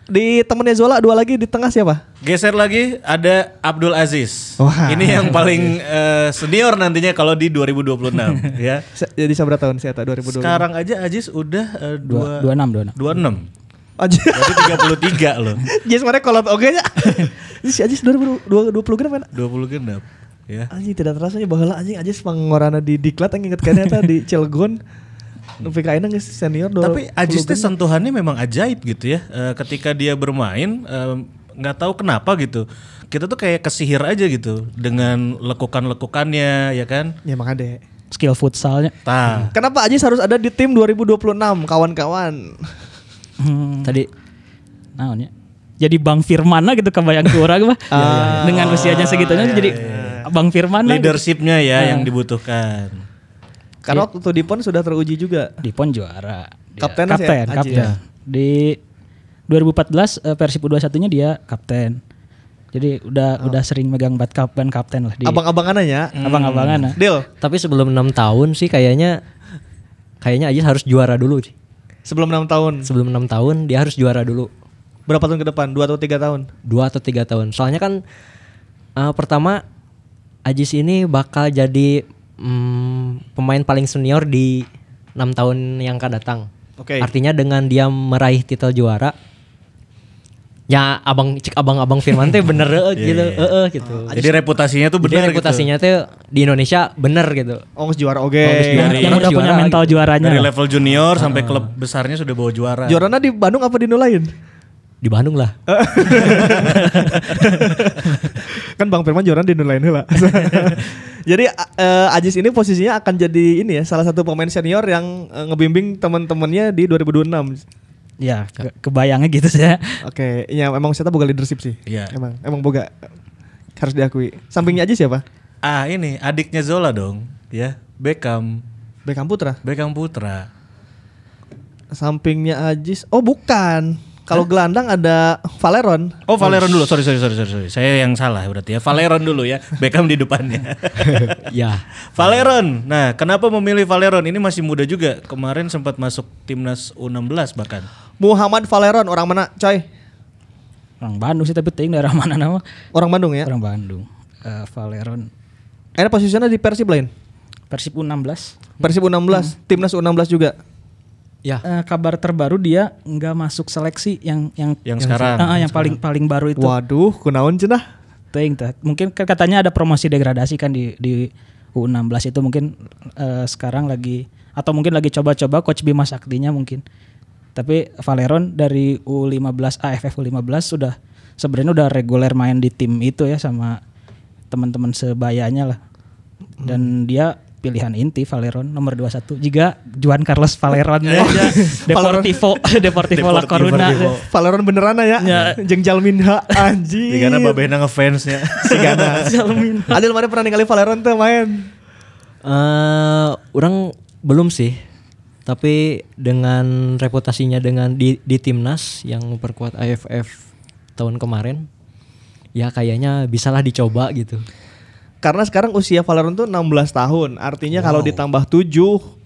Di temennya Zola dua lagi di tengah siapa? Geser lagi ada Abdul Aziz. Wah. Ini yang paling eh, senior nantinya kalau di 2026 <laughs> ya. Jadi seberapa tahun sih eta 2020? Sekarang aja Aziz udah eh, Dua- dua, 26 26. 26. Aji. Berarti 33 loh. Jes mana kolot oge nya. <laughs> Si Ajis 2020 gram mana? 20 genap ya. Anjing tidak terasa ya bahwa anjing aja pengorana di diklat yang inget kayaknya eta di <laughs> Cilegon. Ka ayeuna geus senior Tapi 20 Ajis teh sentuhannya memang ajaib gitu ya. Eh, ketika dia bermain eh, nggak tahu kenapa gitu. Kita tuh kayak kesihir aja gitu dengan lekukan-lekukannya ya kan. Ya emang ada. Skill futsalnya. Tah. Kenapa Ajis harus ada di tim 2026 kawan-kawan? Hmm. Tadi naonnya? Jadi Bang Firmana gitu kebayang ke orang mah. <laughs> Dengan usianya segitunya jadi Bang Firmana. gitu. Leadershipnya ya yang dibutuhkan. Karena waktu itu di PON sudah teruji juga. Di PON juara. Dia- Kapten sih, kapten, Aji kapten. ya? Di 2014 eh, Persib U21-nya dia kapten. Jadi udah udah sering megang bat kap ban kapten lah di Abang-abangan aja. abang-abangan. nah. Deal. Tapi sebelum enam tahun sih kayaknya kayaknya Ajis harus juara dulu sih. Sebelum 6 tahun. Sebelum enam tahun dia harus juara dulu. Berapa tahun ke depan? 2 atau 3 tahun? Dua atau tiga tahun. Soalnya kan eh, pertama Ajis ini bakal jadi mm, pemain paling senior di enam tahun yang akan datang. Oke. Artinya dengan dia meraih titel juara, ya abang cik abang-abang Firman teh bener eh, <laughs> gitu, iya. eh, eh, gitu. Jadi reputasinya tuh Jadi benar reputasinya tuh di Indonesia bener gitu. Oh, juara oge. Oh, geus juara. Yang udah punya mental gitu. juaranya. Dari level junior sampai klub besarnya sudah bawa juara. Juarana di Bandung apa di nu lain? Di Bandung lah. <laughs> kan Bang Firman juara di nu lain heula. <laughs> jadi eh, Ajis ini posisinya akan jadi ini ya salah satu pemain senior yang eh, ngebimbing teman-temannya di 2026. Ya, ke- kebayangnya gitu sih. ya. Oke, ya emang saya boga leadership sih. Iya. Emang emang boga harus diakui. Sampingnya Ajis siapa? Ah ini adiknya Zola dong, ya Beckham, Beckham Putra. Beckham Putra. Sampingnya Ajis. Oh, bukan. Kalau gelandang ada Valeron. Oh Valeron dulu, sorry sorry sorry sorry, sorry. saya yang salah berarti ya. Valeron dulu ya, Beckham di depannya. <laughs> ya. Valeron, nah kenapa memilih Valeron? Ini masih muda juga, kemarin sempat masuk timnas U16 bahkan. Muhammad Valeron orang mana, coy? Orang Bandung sih tapi ting daerah mana nama? Orang Bandung ya. Orang Bandung. Eh, Valeron Ada posisinya di Persib lain. Persib U16. Persib U16, timnas U16 juga. Ya. Eh, kabar terbaru dia nggak masuk seleksi yang yang Yang sekarang. Ah, ah, yang paling paling baru itu. Waduh, kunaon cenah? Tah. Mungkin kan katanya ada promosi degradasi kan di di U16 itu mungkin eh, sekarang lagi atau mungkin lagi coba-coba coach Bima Saktinya mungkin. Tapi Valeron dari U15 AFF U15 sudah sebenarnya udah reguler main di tim itu ya sama teman-teman sebayanya lah. Dan dia pilihan inti Valeron nomor 21 juga Juan Carlos Valeron <laughs> ya. Deportivo Deportivo La Coruna. Valeron beneran ya. Jeung Jalminha anjing. Jika babehna ngefansnya. <laughs> Sigana. Adil mana pernah ningali Valeron tuh main? Eh, orang belum sih. Tapi dengan reputasinya dengan di, di timnas yang memperkuat AFF tahun kemarin, ya kayaknya bisalah dicoba gitu. Karena sekarang usia Valeron tuh 16 tahun. Artinya kalau ditambah 7,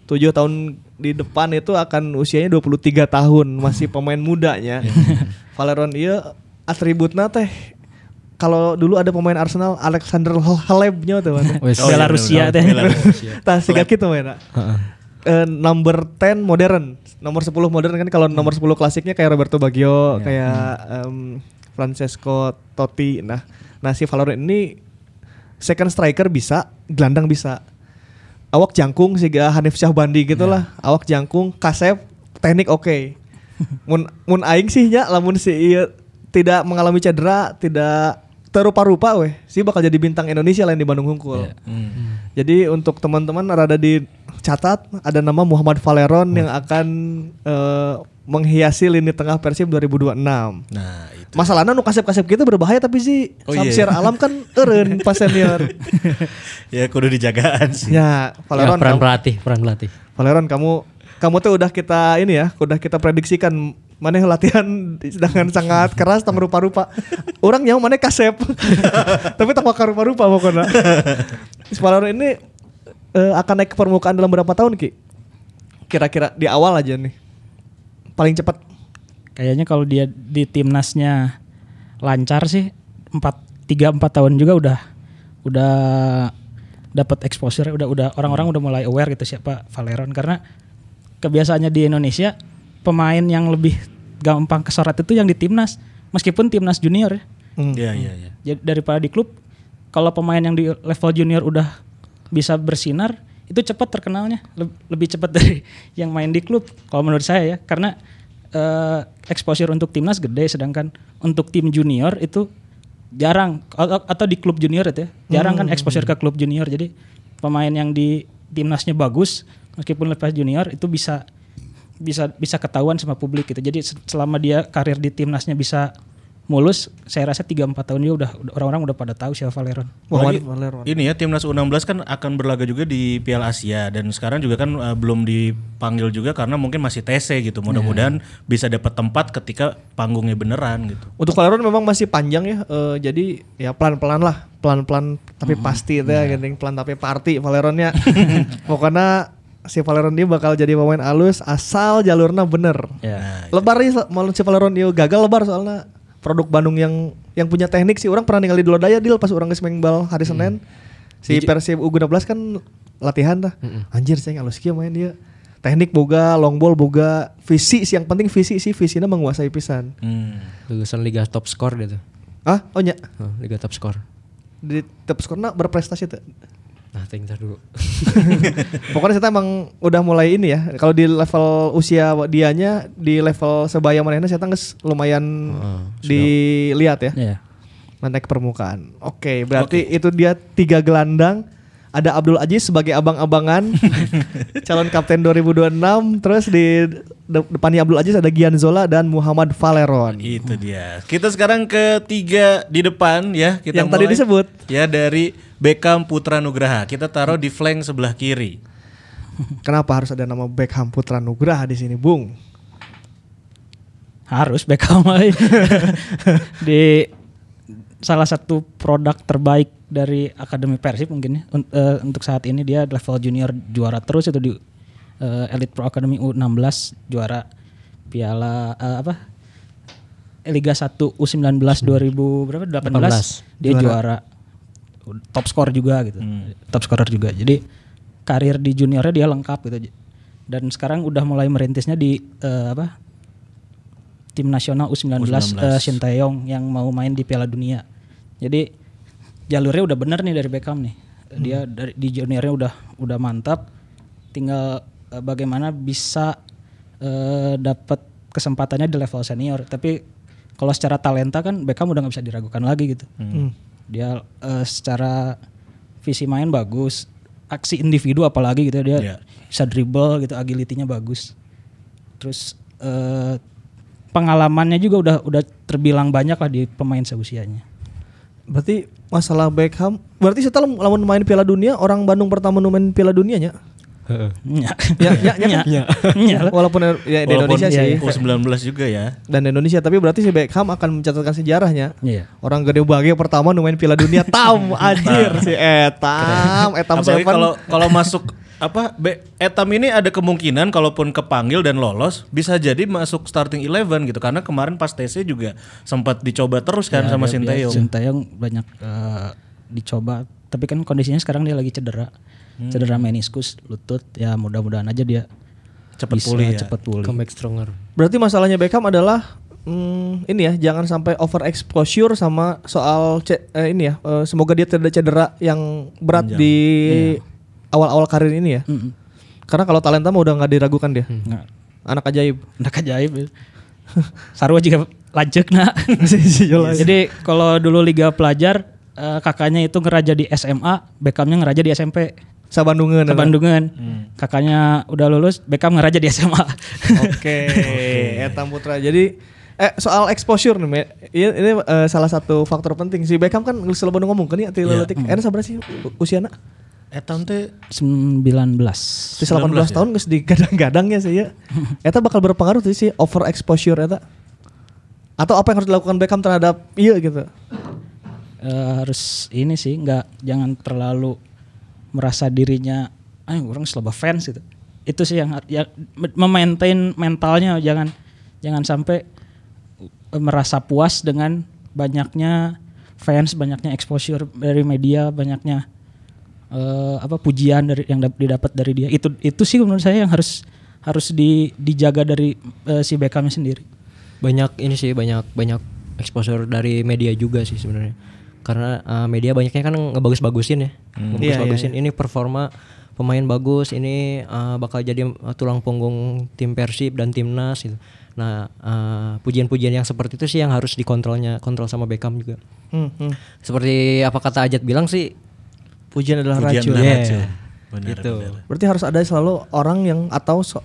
7 tahun di depan itu akan usianya 23 tahun, masih <laughs> pemain mudanya. <laughs> Valeron iya atributnya teh kalau dulu ada pemain Arsenal Alexander Halebnya tuh mana. Oh, iya, Belarusia teh. <laughs> Tah siga gitu mana. Eh, number 10 modern, nomor 10 modern kan kalau nomor 10 klasiknya kayak Roberto Baggio, kayak em, Francesco Totti. Nah, nah si Valorant ini second striker bisa, gelandang bisa. Awak jangkung siga Hanif Syahbandi gitu lah. Awak jangkung, kasep, teknik oke. <laughs> mun mun aing sih nya lamun si ieu tidak mengalami cedera, tidak terupa-rupa weh, sih bakal jadi bintang Indonesia lain di Bandung Hungkul. Jadi untuk teman-teman rada dicatat ada nama Muhammad Valeron yang akan eh, menghiasi lini tengah Persib 2026. Nah, itu. Masalahnya nu kasep-kasep gitu berbahaya tapi sih Oh, iya. Samsir Alam kan eureun <laughs> pas senior. <laughs> ya kudu dijagaan sih. ya, Ya, Valeron peran kamu, pelatih, peran pelatih. Valeron kamu kamu tuh udah kita ini ya, udah kita prediksikan mana latihan dengan sangat keras tang rupa-rupa. Orang yang mana kasep. <laughs> tapi tak bakal rupa-rupa pokoknya. Valeron ini eh, akan naik ke permukaan dalam berapa tahun Ki? Kira-kira di awal aja nih. Paling cepat Kayaknya kalau dia di timnasnya lancar sih 4 3 4 tahun juga udah udah dapat exposure udah udah orang-orang udah mulai aware gitu siapa Valeron karena kebiasaannya di Indonesia pemain yang lebih gampang kesorot itu yang di timnas meskipun timnas junior ya. Iya, iya, iya. Jadi daripada di klub kalau pemain yang di level junior udah bisa bersinar itu cepat terkenalnya. Leb- lebih cepat <laughs> dari yang main di klub kalau menurut saya ya. Karena eh, exposure untuk timnas gede sedangkan untuk tim junior itu jarang. Atau, atau di klub junior itu ya. Jarang kan exposure ke klub junior. Jadi pemain yang di timnasnya bagus meskipun lepas junior itu bisa bisa bisa ketahuan sama publik gitu. Jadi se- selama dia karir di timnasnya bisa mulus saya rasa 3 4 tahun dia udah orang-orang udah pada tahu siapa Valeron Valeron. Ini ya timnas U16 kan akan berlaga juga di Piala Asia dan sekarang juga kan eh, belum dipanggil juga karena mungkin masih TC gitu. Mudah-mudahan bisa dapat tempat ketika panggungnya beneran gitu. Untuk Valeron memang masih panjang ya. eh, jadi ya pelan-pelan lah, pelan-pelan tapi pasti itu ya, gandeng pelan tapi party Valeronnya. <laughs> Pokoknya si Valeron dia bakal jadi pemain alus asal jalurnya bener. ya Lebar nih mau si Valeron dia gagal lebar soalnya produk Bandung yang yang punya teknik sih orang pernah ningali di Lodaya deal pas orang main bal hari Senin. Si Persib U16 kan latihan dah. Anjir saya alus kieu main dia. Teknik boga, long ball boga, visi sih yang penting visi sih visinya menguasai pisan. Hmm. Lulusan Liga Top Score dia tuh. Ah, oh nya. Oh, Liga Top Score. Di top skornya berprestasi tuh. Nah, ting ntar dulu. <laughs> Pokoknya kita emang udah mulai ini ya. Kalau di level usia dianya di level sebaya mana saya geus lumayan Oh, dilihat ya. ya naik ke permukaan. Oke, berarti itu dia tiga gelandang. Ada Abdul Aziz sebagai abang-abangan, <laughs> calon kapten 2026. Terus di de- depannya Abdul Aziz ada Gian Zola dan Muhammad Valeron. Itu dia. Kita sekarang ke tiga di depan ya. Kita Yang tadi mulai. disebut. Ya dari Beckham Putra Nugraha. Kita taruh di flank sebelah kiri. Kenapa harus ada nama Beckham Putra Nugraha di sini, Bung? harus Beckham <laughs> di salah satu produk terbaik dari Akademi Persib mungkin ya Un- eh, untuk saat ini dia level junior juara terus itu di eh, Elite Pro Academy U16 juara Piala eh, apa Liga 1 U19 2000 berapa? 18, dia juara. top skor juga gitu. Top scorer juga. Jadi karir di juniornya dia lengkap gitu. Dan sekarang udah mulai merintisnya di eh, apa tim nasional U19, eh, Sinteyong yang mau main di Piala Dunia. Jadi jalurnya udah bener nih dari Beckham nih. Dia dari di juniornya udah udah mantap. Tinggal eh, bagaimana bisa eh, dapat kesempatannya di level senior. Tapi kalau secara talenta kan Beckham udah nggak bisa diragukan lagi gitu. Dia eh, secara visi main bagus, aksi individu apalagi gitu dia Iya. bisa dribble gitu agility-nya bagus. Terus eh, pengalamannya juga udah udah terbilang banyak lah di pemain seusianya. Berarti masalah Beckham, berarti setelah lamun main Piala Dunia, orang Bandung pertama main Piala Dunianya. Nya. Ya, ya, ya, lah. Walaupun ya, di Walaupun Indonesia sih. U19 juga ya. Dan Indonesia, tapi berarti si Beckham akan mencatatkan sejarahnya. Iya. Orang gede bagi pertama main Piala Dunia <laughs> tam anjir si Etam, Etam Apalagi Seven. kalau kalau masuk apa Be- Etam ini ada kemungkinan kalaupun kepanggil dan lolos bisa jadi masuk starting 11 gitu karena kemarin pas TC juga sempat dicoba terus kan sama dia- dia- Sinteyong. Sinteyong banyak eh, dicoba, tapi kan kondisinya sekarang dia lagi cedera. Cedera meniskus lutut. Ya mudah-mudahan aja dia Cepet bisa pulih ya. cepet pulih. Comeback stronger. Berarti masalahnya Beckham adalah hmm, ini ya, jangan sampai over exposure sama soal ce- eh, ini ya. eh, semoga dia tidak cedera yang berat di awal-awal karir ini ya. Mm-mm. Karena kalau talenta mah udah nggak diragukan dia. Nggak. Anak ajaib. Anak ajaib. ya. <laughs> Sarwa juga lanjut nak. <laughs> Jola. Jadi kalau dulu liga pelajar eh, kakaknya itu ngeraja di SMA, Beckhamnya ngeraja di SMP. Sabandungan. Ke Bandungan. Kakaknya udah lulus, Beckham ngeraja di SMA. <laughs> Oke, Etam Putra. Jadi eh soal exposure nih, Me. ini, ini eh, salah satu faktor penting. Si Beckham kan selalu ngomong kan ya, ti leutik. Enak sabar sih u- Etam teh 19. Di 18 tahun geus digadang-gadang ya sih ya. <laughs> Eta bakal berpengaruh tuh sih over exposure eta. Atau apa yang harus dilakukan Beckham terhadap iya gitu. Eh, harus ini sih nggak jangan terlalu merasa dirinya ah orang selaba fans gitu itu sih yang ya memaintain mentalnya jangan jangan sampai eh, merasa puas dengan banyaknya fans banyaknya exposure dari media banyaknya eh, apa pujian dari yang dap- didapat dari dia. Itu itu sih menurut saya yang harus harus di, dijaga dari eh, si Beckhamnya sendiri. Banyak ini sih banyak banyak exposure dari media juga sih sebenarnya. Karena uh, media banyaknya kan ngebagus-bagusin ya. Ngebagus-bagusin ini performa pemain bagus ini uh, bakal jadi uh, tulang punggung tim Persib dan timnas gitu. Nah uh, pujian-pujian yang seperti itu sih yang harus dikontrolnya kontrol sama Beckham juga. Hmm, hmm. seperti apa kata Ajat bilang sih Pujian adalah Pujian racun. adalah Yeah. racun. Benar, Gitu. benar. Berarti harus ada selalu orang yang atau so-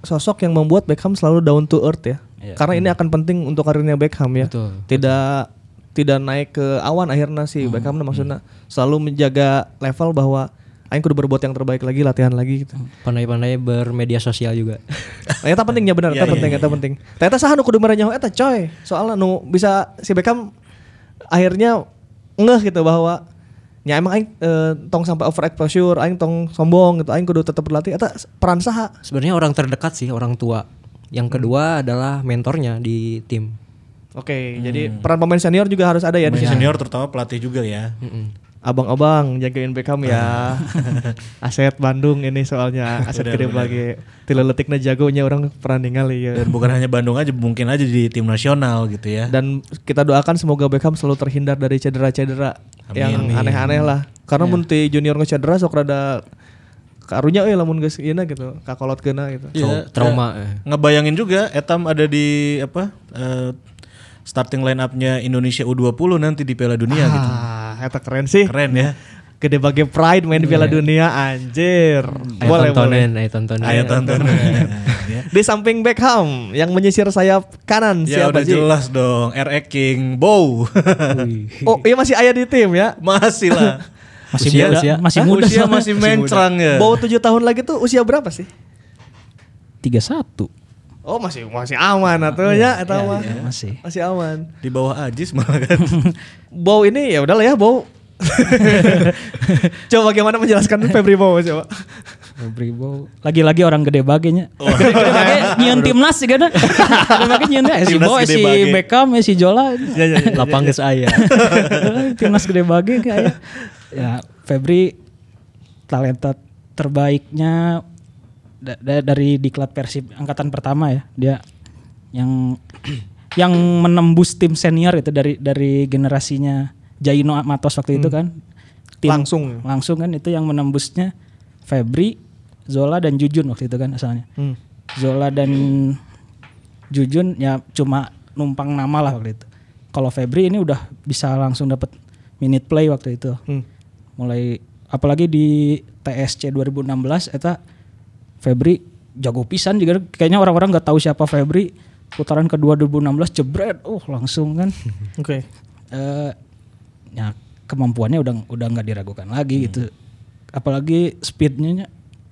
sosok yang membuat Beckham selalu down to earth ya. Karena ini akan penting untuk karirnya Beckham ya. Betul, Tidak tidak naik ke awan akhirnya si Beckham nah, maksudnya selalu menjaga level bahwa aing kudu berbuat yang terbaik lagi, latihan lagi gitu. pandai-pandai bermedia sosial juga Nah, eta pentingnya bener, eta penting, eta penting. Ternyata saha nu kudu merenyaho eta coy. Soalnya nu bisa si Beckham akhirnya ngeh gitu bahwa nya emang aing eh, tong sampai over exposure, aing tong sombong gitu, aing kudu tetap berlatih. Eta peran saha? sebenarnya orang terdekat sih orang tua yang kedua adalah mentornya di tim Oke, jadi peran pemain senior juga harus ada ya di Pemain sini. senior terutama pelatih juga ya. Abang-abang jagain Beckham ya. <laughs> aset Bandung ini soalnya aset gede lagi. Tileletikna jagonya orang pernah ningali ya. Dan bukan hanya Bandung aja, mungkin aja di tim nasional gitu ya. Dan kita doakan semoga Beckham selalu terhindar dari cedera-cedera yang aneh-aneh lah. Karena mun ti junior ngecedera sok rada karunya euy lamun geus ieu gitu, kakolot kena gitu. Iya, trauma eh, eh. ngebayangin juga Etam ada di apa eh, starting line up-nya Indonesia U20 nanti di Piala Dunia gitu. Eta keren sih. Keren ya. Gede bagi pride main di Piala Dunia anjir. ayo Boleh, boleh. tontonin ayo tontonin Ayo tonton. <laughs> ya. Di samping Beckham yang menyisir sayap kanan Ya siapa udah sih? jelas dong, RX King Bow. <laughs> Oh, iya masih ayah di tim ya. <laughs> masih lah. Masih Usia- muda, Hah? masih muda Usia masih mencrang ya. Bawa tujuh tahun lagi tuh usia berapa sih? 31 Oh masih masih aman atuh ya, eta mah. masih Masih aman. Di bawah Ajis malah kan. <laughs> Bow ini ya udahlah ya Bow. <laughs> coba bagaimana menjelaskan Febri Bow coba. Bribo lagi-lagi orang gede bagenya. Gede, gede bage <laughs> nyiun timnas sih kan. Gede bage nyiun eh, si gede si. Beckham, si Jola. lapang geus aya timnas gede bage kayak. Ya, Febri talenta terbaiknya da- da- dari diklat Persib angkatan pertama ya. Dia yang <clears throat> yang menembus tim senior itu dari dari generasinya Jaino Matos waktu itu kan. Langsung. Langsung kan itu yang menembusnya Febri, Zola dan Jujun waktu itu kan asalnya. Hmm. Zola dan Jujun ya cuma numpang nama lah waktu itu. Kalau Febri ini udah bisa langsung dapat minute play waktu itu. Hmm. Mulai apalagi di TSC 2016 eta Febri jago pisan juga kayaknya orang-orang nggak tahu siapa Febri putaran kedua 2016 jebret oh langsung kan <laughs> Oke. eh ya kemampuannya udah udah nggak diragukan lagi gitu apalagi speednya nya,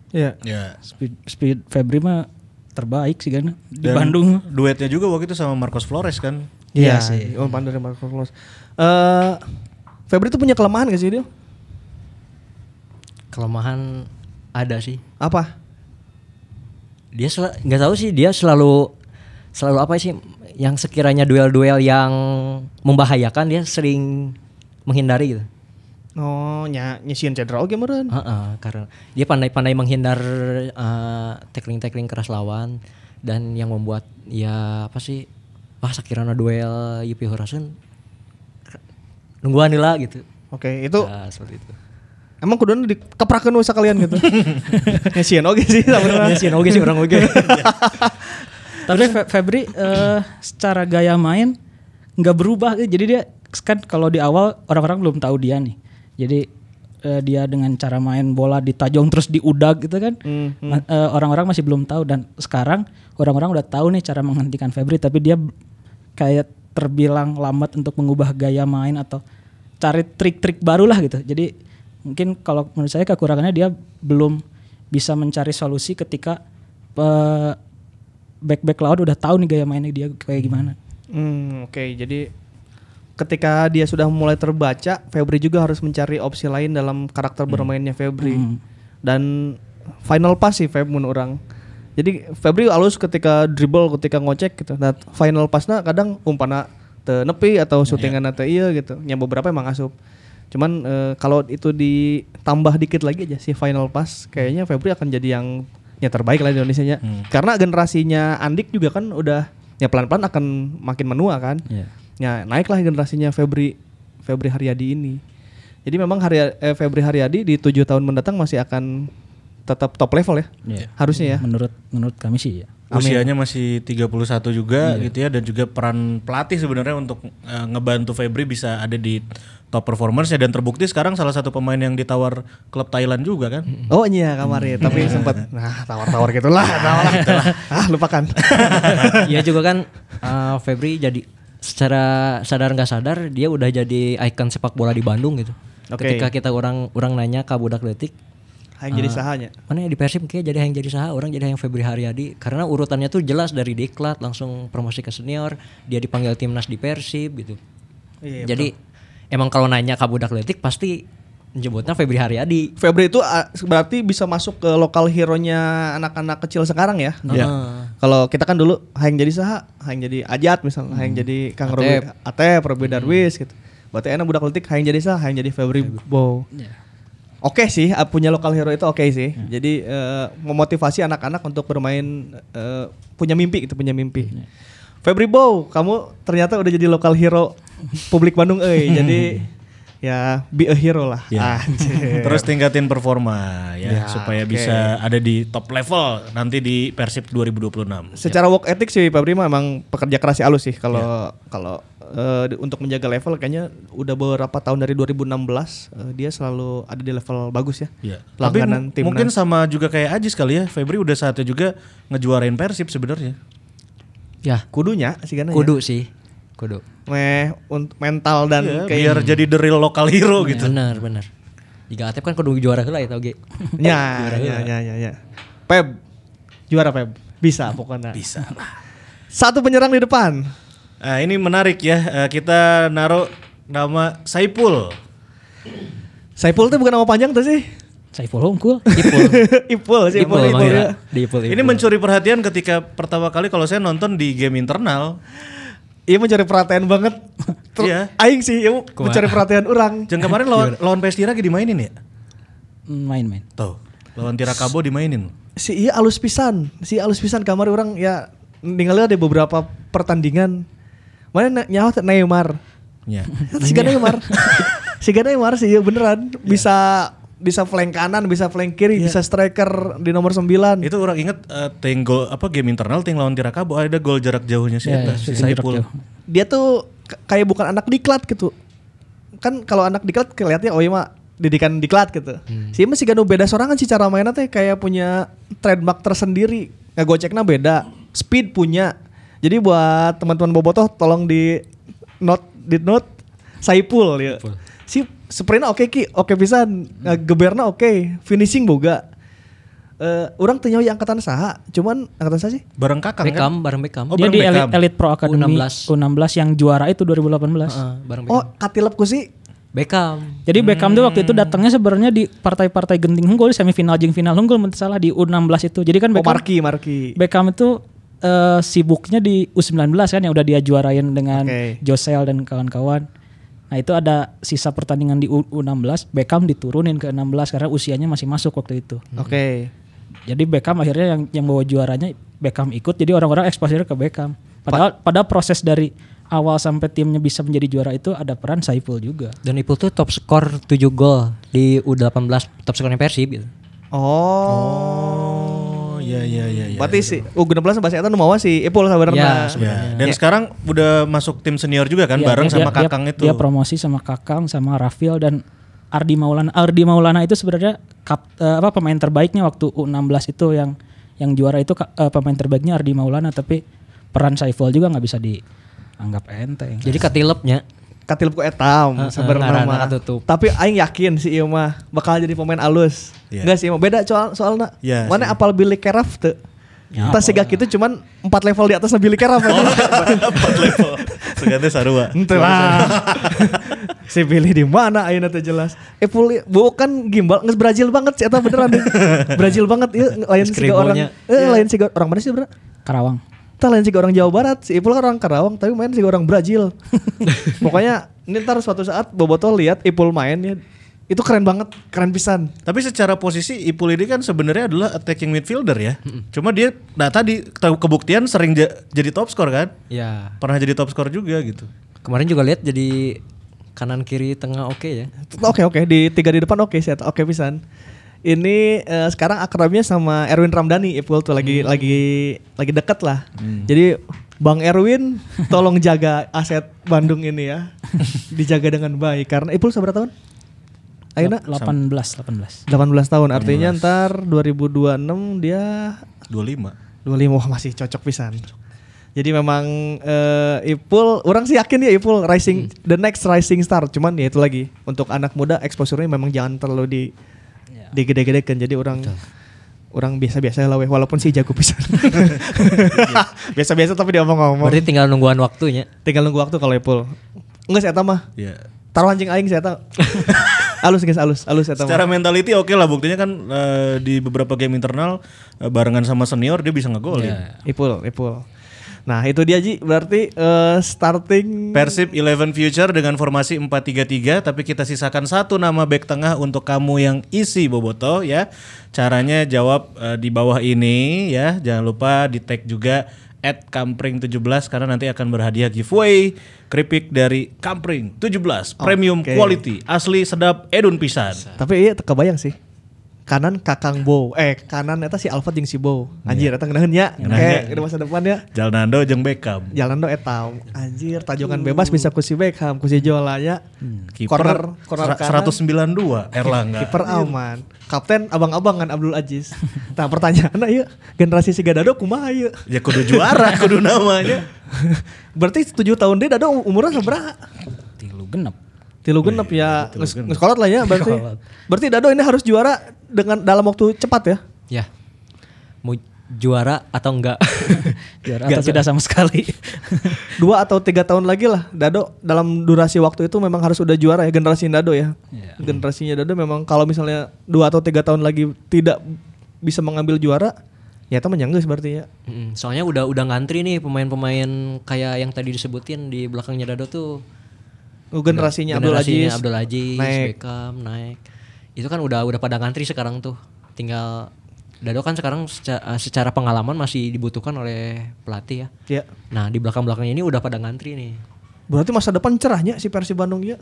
Iya. Ya. speed speed Febri mah terbaik sih kan di Dan Bandung Duetnya juga waktu itu sama Marcos Flores kan. Iya Iya sih. sih. Umpan dari Marco Flores. Eh Febri tuh punya kelemahan gak sih dia? Kelemahan ada sih. Apa? Dia nggak tahu sih dia selalu selalu apa sih yang sekiranya duel-duel yang membahayakan dia sering menghindari gitu. Oh, nya nyisian cedera oke meureun. Heeh, karena dia pandai-pandai menghindar eh, tackling-tackling keras lawan dan yang membuat ya apa sih wah sekiranya duel Yupi Horasun nungguan lah gitu. Oke, itu Nah, seperti itu. Emang kuduna dikeprakeun we sekalian gitu. <laughs> nyisian oke sih sebenarnya. Ya sih oke sih orang oke. <laughs> Tapi Fe- Febri eh, secara gaya main nggak berubah, jadi dia kan kalau di awal orang-orang belum tahu dia nih. Jadi eh, dia dengan cara main bola ditajong terus diudag gitu kan, Hmm, Ma- eh, orang-orang masih belum tahu dan sekarang orang-orang udah tahu nih cara menghentikan Febri, tapi dia kayak terbilang lambat untuk mengubah gaya main atau cari trik-trik baru lah gitu. Jadi mungkin kalau menurut saya kekurangannya dia belum bisa mencari solusi ketika eh, back-back lawan udah tahu nih gaya mainnya dia kayak gimana. Hmm, oke. Jadi ketika dia sudah mulai terbaca, Febri juga harus mencari opsi lain dalam karakter bermainnya Febri. Hmm. Dan final pass sih Feb menurut orang. Jadi Febri halus ketika dribble, ketika ngocek gitu. Nah, final passnya kadang umpana te nepi atau syutingan teh iya gitu. Yang beberapa emang asup. Cuman eh, kalau itu ditambah dikit lagi aja si final pass, kayaknya Febri akan jadi yang yang terbaik lah di Indonesia nya. Karena generasinya Andik juga kan udah ya pelan-pelan akan makin menua kan. Iya. Ya naiklah generasinya Febri Febri Haryadi ini. Jadi memang Harya, eh, Febri Haryadi di tujuh tahun mendatang masih akan tetap top level ya. Iya. Harusnya ya. Menurut menurut kami sih ya. Usianya masih 31 juga gitu ya dan juga peran pelatih sebenarnya untuk eh, ngebantu Febri bisa ada di top performance ya dan terbukti sekarang salah satu pemain yang ditawar klub Thailand juga kan. Oh iya kemarin tapi sempat nah tawar-tawar gitulah, <laughs> tawar gitulah. ah lupakan. <laughs> Iya juga kan uh, Febri jadi secara sadar nggak sadar dia udah jadi ikon sepak bola di Bandung gitu. Oke. Ketika kita orang orang nanya ke budak letik, Yang jadi sahanya. mana ya di Persib kayak jadi yang jadi saha orang jadi yang Febri Haryadi karena urutannya tuh jelas dari diklat langsung promosi ke senior dia dipanggil timnas di Persib gitu. Iya, jadi emang kalau nanya ke budak letik pasti nyebutnya Febri Haryadi. Febri itu ah, berarti bisa masuk ke lokal hero-nya anak-anak kecil sekarang ya. Iya. Kalau kita kan dulu hayang jadi saha, hayang jadi Ajat misalnya, hayang jadi Kang Robi Atep, Robi Darwis gitu. Berarti enak budak letik hayang jadi saha, hayang jadi Febri Bow. Oke sih, ah, punya lokal hero itu oke sih. Jadi eh, memotivasi anak-anak untuk bermain eh, punya mimpi gitu, punya mimpi. Febri Bow, kamu ternyata udah jadi lokal hero publik Bandung euy. jadi ya be a hero lah. Ya. Anjir. Terus tingkatin performa ya, Ya, supaya oke. bisa ada di top level nanti di Persib 2026. Secara work ethic sih Pak Prima emang pekerja keras sih halus sih kalau kalau eh, di- untuk menjaga level kayaknya udah beberapa tahun dari 2016 eh, dia selalu ada di level bagus ya. Iya. Tapi Langganan mu- timnas. mungkin sama juga kayak Ajis kali ya. Febri udah saatnya juga ngejuarain Persib sebenarnya. Ya, kudunya sih kan kudu sih. Kudu. meh untuk mental dan Iya, kayak biar jadi the real local hero gitu. Benar, benar. Jika Atep kan kudu juara heula eta oge. ya, <laughs> ya, ya, ya, ya. Pep juara Pep bisa pokoknya. Bisa lah. Satu penyerang di depan. Nah, ini menarik ya. Eh, kita naruh nama Saipul. Saipul tuh bukan nama panjang tuh sih. Saiful Hongkul. <laughs> Ipul. Ipul sih Ipul, Ipul, Ipul, manggilnya. ya. Di Ipul. Ini mencuri perhatian ketika pertama kali kalau saya nonton di game internal. Iya mencari perhatian banget. <laughs> Ter- Iya. Aing sih, ya, mencari perhatian orang. Jangan kemarin lawan lawan PS Tira dimainin ya? Main-main. Tuh. Lawan Tirakabo dimainin. si iya alus pisan si alus pisan kamar orang ya ningali ada beberapa pertandingan mana na- nyawa Neymar <laughs> Ya. si gak Neymar <laughs> si Neymar sih iya beneran bisa bisa flank kanan bisa flank kiri bisa striker di nomor 9 Itu orang inget eh, ting gol apa game internal ting lawan Tirakabo ada gol jarak jauhnya sih eta, ya, si Saipul. jauh. dia tuh kayak bukan anak diklat gitu kan kalau anak diklat kelihatannya oh iya mah didikan diklat gitu. Si masih gak beda sorangan sih cara mainnya teh kayak punya trademark tersendiri. Ngegoceknya beda, speed punya. Jadi buat teman-teman bobotoh tolong di note di note Saipul ya. Si sprintnya oke ki, oke pisan, geberna oke, finishing boga. Eh, orang tanya yang angkatan saha, cuman angkatan saha sih? Bareng kakang kan? Beckham bareng Beckham. Oh, Dia bareng di Beckham. Elite, Elite Pro Academy U16. U16 yang juara itu 2018. Heeh, bareng Oh, Beckham. katilep ku sih. Beckham. Jadi Beckham tuh waktu itu Hmm. datangnya sebenarnya di partai-partai genting unggul semifinal jeung final unggul salah di U16 itu. Jadi kan Oh, Beckham Marki, Marki. Beckham itu eh, sibuknya di U19 kan yang udah dia juarain dengan Oke. Josel dan kawan-kawan. Nah itu ada sisa pertandingan di U- U16, Beckham diturunin ke 16 karena usianya masih masuk waktu itu. Oke. Jadi Beckham akhirnya yang yang bawa juaranya Beckham ikut, jadi orang-orang exposure ke Beckham. Padahal pada proses dari awal sampai timnya bisa menjadi juara itu ada peran Saiful juga. Dan Ipul tuh top skor 7 gol di U18 top skornya Persib gitu. Oh. Oh, iya iya iya. iya. Berarti si U16 bahasa eta nu mawa si Ipul sabarna. Ya, Ya, dan sekarang udah masuk tim senior juga kan Iya, bareng dia- sama dia- kakang itu. Dia promosi sama Kakang sama Rafil dan Ardi Maulana. Ardi Maulana itu sebenarnya kap, eh, apa pemain terbaiknya waktu U16 itu yang yang juara itu eh, pemain terbaiknya Ardi Maulana tapi peran Saiful juga nggak bisa dianggap enteng. Jadi katilepnya Katilep ku etam ngaranna mah. katutup. Tapi aing yakin si ieu mah bakal jadi pemain alus. Iya. Enggak sih, beda soal soalna. Iya Mana sih. apal Billy Keraf teu? Ya, Tas siga gitu cuman 4 level di atasnya Billy Keraf aja. <laughs> Empat level. Seganti sarua. Ente lah. <laughs> si Billy di mana ayeuna teh jelas. Eh puli bukan gimbal nges Brazil banget sih eta beneran deh. <laughs> Brazil banget ieu lain siga orang. Eh lain siga orang mana sih bener? Karawang. Tah lain siga orang Jawa Barat, si Ipul kan orang Karawang tapi main siga orang Brazil. <laughs> Pokoknya ini ntar suatu saat Boboto lihat Ipul main ya itu keren banget, keren pisan. Tapi secara posisi Ipul ini kan sebenarnya adalah attacking midfielder ya. Cuma dia nah tadi tahu kebuktian sering ja- jadi top skor kan? ya Pernah jadi top skor juga gitu. kemarin juga lihat jadi kanan kiri tengah oke ya. Oke oke di tiga di depan oke sih, oke pisan. Ini eh, sekarang akrabnya sama Erwin Ramdhani Ipul tuh lagi lagi lagi deket lah. Jadi Bang Erwin tolong jaga aset Bandung ini ya. <laughs> Dijaga dengan baik karena Ipul seberapa tahun? Ayeuna 18 18. 18 tahun artinya ntar 2026 dia 25. 25 wah masih cocok pisan. Jadi memang eh, Ipul, orang sih yakin ya Ipul rising the next rising star. Cuman ya itu lagi untuk anak muda exposure-nya memang jangan terlalu di digede-gedekan. Jadi orang orang biasa-biasa lah walaupun sih jago pisan. <laughs> biasa-biasa tapi dia ngomong-ngomong. Berarti tinggal nungguan waktunya. Tinggal nunggu waktu kalau Ipul. Enggak sih eta mah. Ya. Taruh anjing aing sih eta. <laughs> alus guys, alus, alus eta Secara mah. mentality oke lah buktinya kan eh, di beberapa game internal eh, barengan sama senior dia bisa ngegolin. Ipul, Ipul. Nah, itu dia Ji, berarti eh, starting Persib Eleven Future dengan formasi 4-3-3 tapi kita sisakan satu nama back tengah untuk kamu yang isi Boboto ya. Caranya jawab eh, di bawah ini ya. Jangan lupa di tag juga at Kampring17 karena nanti akan berhadiah giveaway keripik dari Kampring 17 premium Oke. quality asli sedap edun pisan. Tapi iya teka bayang sih. Kanan Kakang Bow. Eh, kanan eta si Alfat jeung si Bow. Anjir eta ngeunaheun nya. Eh, di masa depan ya. Jalnando jeung Beckham. Jalan do eta. Anjir, tajongan bebas bisa ku si Beckham, ku si Jola ya. Corner corner kanan. 192 Erlangga. Kiper aman. Kapten abang-abang kan Abdul Aziz. Nah, pertanyaan ieu generasi si Gadado kumaha ieu? Ya kudu juara kudu namanya. Berarti 7 tahun dia Dado umurnya seberapa? Tilu genep. Tilu genep ya, nges- ngeskolot lah ya berarti. Berarti Dado ini harus juara dengan dalam waktu cepat ya. Ya. Mau juara atau enggak? <laughs> Juara atau tidak sama sekali. <laughs> Dua atau tiga tahun lagi lah Dado dalam durasi waktu itu memang harus udah juara ya generasi Dado ya. Generasinya Dado memang kalau misalnya dua atau tiga tahun lagi tidak bisa mengambil juara, ya itu menyanggus berarti ya. Mm, Soalnya udah udah ngantri nih pemain-pemain kayak yang tadi disebutin di belakangnya Dado tuh. Oh, generasinya Abdul Generasinya Aziz. Abdul Aziz, naik. Beckham, naik. Itu kan udah udah pada ngantri sekarang tuh. Tinggal Dado kan sekarang secara, secara pengalaman masih dibutuhkan oleh pelatih ya. Ya. Nah di belakang-belakangnya ini udah pada ngantri nih. Berarti masa depan cerahnya si Persib Bandung ya.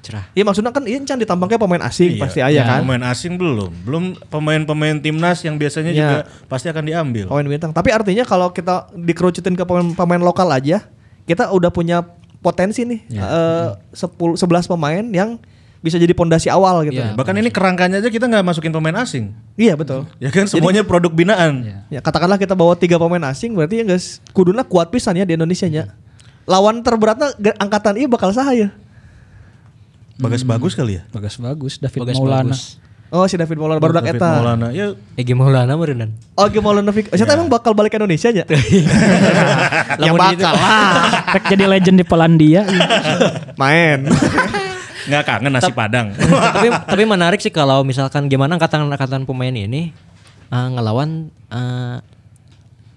Cerah. Iya maksudnya kan iya can ditampangnya pemain asing Iya. pasti aja kan. Pemain asing belum, belum pemain-pemain timnas yang biasanya Iya. juga pasti akan diambil. Pemain bintang. Tapi artinya kalau kita dikerucutin ke pemain, pemain lokal aja, kita udah punya potensi nih. Eh, 10 11 pemain yang bisa jadi pondasi awal gitu. Iya. Bahkan ini kerangkanya aja kita nggak masukin pemain asing. Iya betul. Ya kan semuanya produk binaan. Ya katakanlah kita bawa tiga pemain asing berarti ya guys kuduna kuat pisan ya di Indonesia nya. Lawan terberatnya angkatan ini bakal sahaya. Bagas bagus kali ya. Bagus bagus David Bagas Maulana. bagus. Oh si David Maulana baru David eta. Maulana. Ya Egi Maulana meureunnan. Oh Game Maulana Fik. Saya emang bakal balik ke Indonesia nya. <laughs> Yang bakal lah. Jadi legend di Polandia. <laughs> Main. <laughs> nggak kangen nasi padang. <laughs> tapi tapi menarik sih kalau misalkan gimana angkatan-angkatan pemain ini eh, ngelawan eh,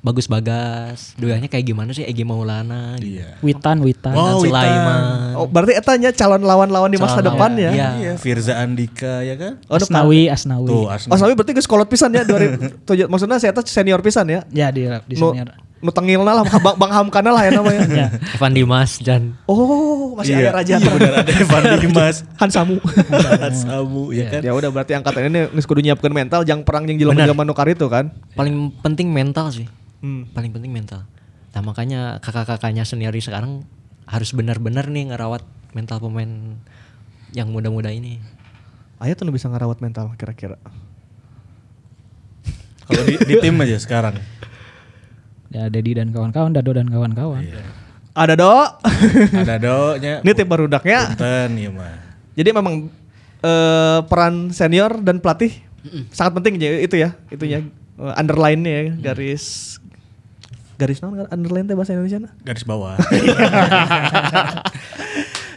bagus bagas duanya kayak gimana sih Egi Maulana gitu. Iya. Witan Witan. Witan. Sulaiman Oh berarti etanya calon lawan-lawan di masa Calon depan ya. iya. Iya, Firza Andika ya kan? Oh, Asnawi Asnawi. Tuh, Oh, Asnawi. Sawi berarti geus kolot pisan ya 2007. Maksudnya saya tuh senior pisan ya. Ya di di senior. Nu tengilna lah Bang, Bang Hamkana lah ya namanya. <laughs> Ya. Evan Dimas dan Oh, masih Iya, ada raja. Iya benar ada Evan <laughs> Dimas. Hansamu. <laughs> Samu ya kan? ya udah berarti angkatan ini geus kudu nyiapkeun mental jang perang jeung jelema-jelema nu itu kan. paling penting mental sih Hmm. paling penting mental nah makanya kakak-kakaknya senior sekarang harus benar-benar nih ngerawat mental pemain yang muda-muda ini Aya tuh bisa ngarawat mental kira-kira. Kalau di, di tim aja sekarang. Ya Dedi dan kawan-kawan, Dado dan kawan-kawan. Ada do. Ada donya. Ini <laughs> tim barudaknya. Punten ya mah. Jadi memang eh, peran senior dan pelatih sangat penting ya itu ya, itu ya Eh, underline-nya ya, garis garis kan underline teh bahasa Indonesia Garis bawah. <laughs>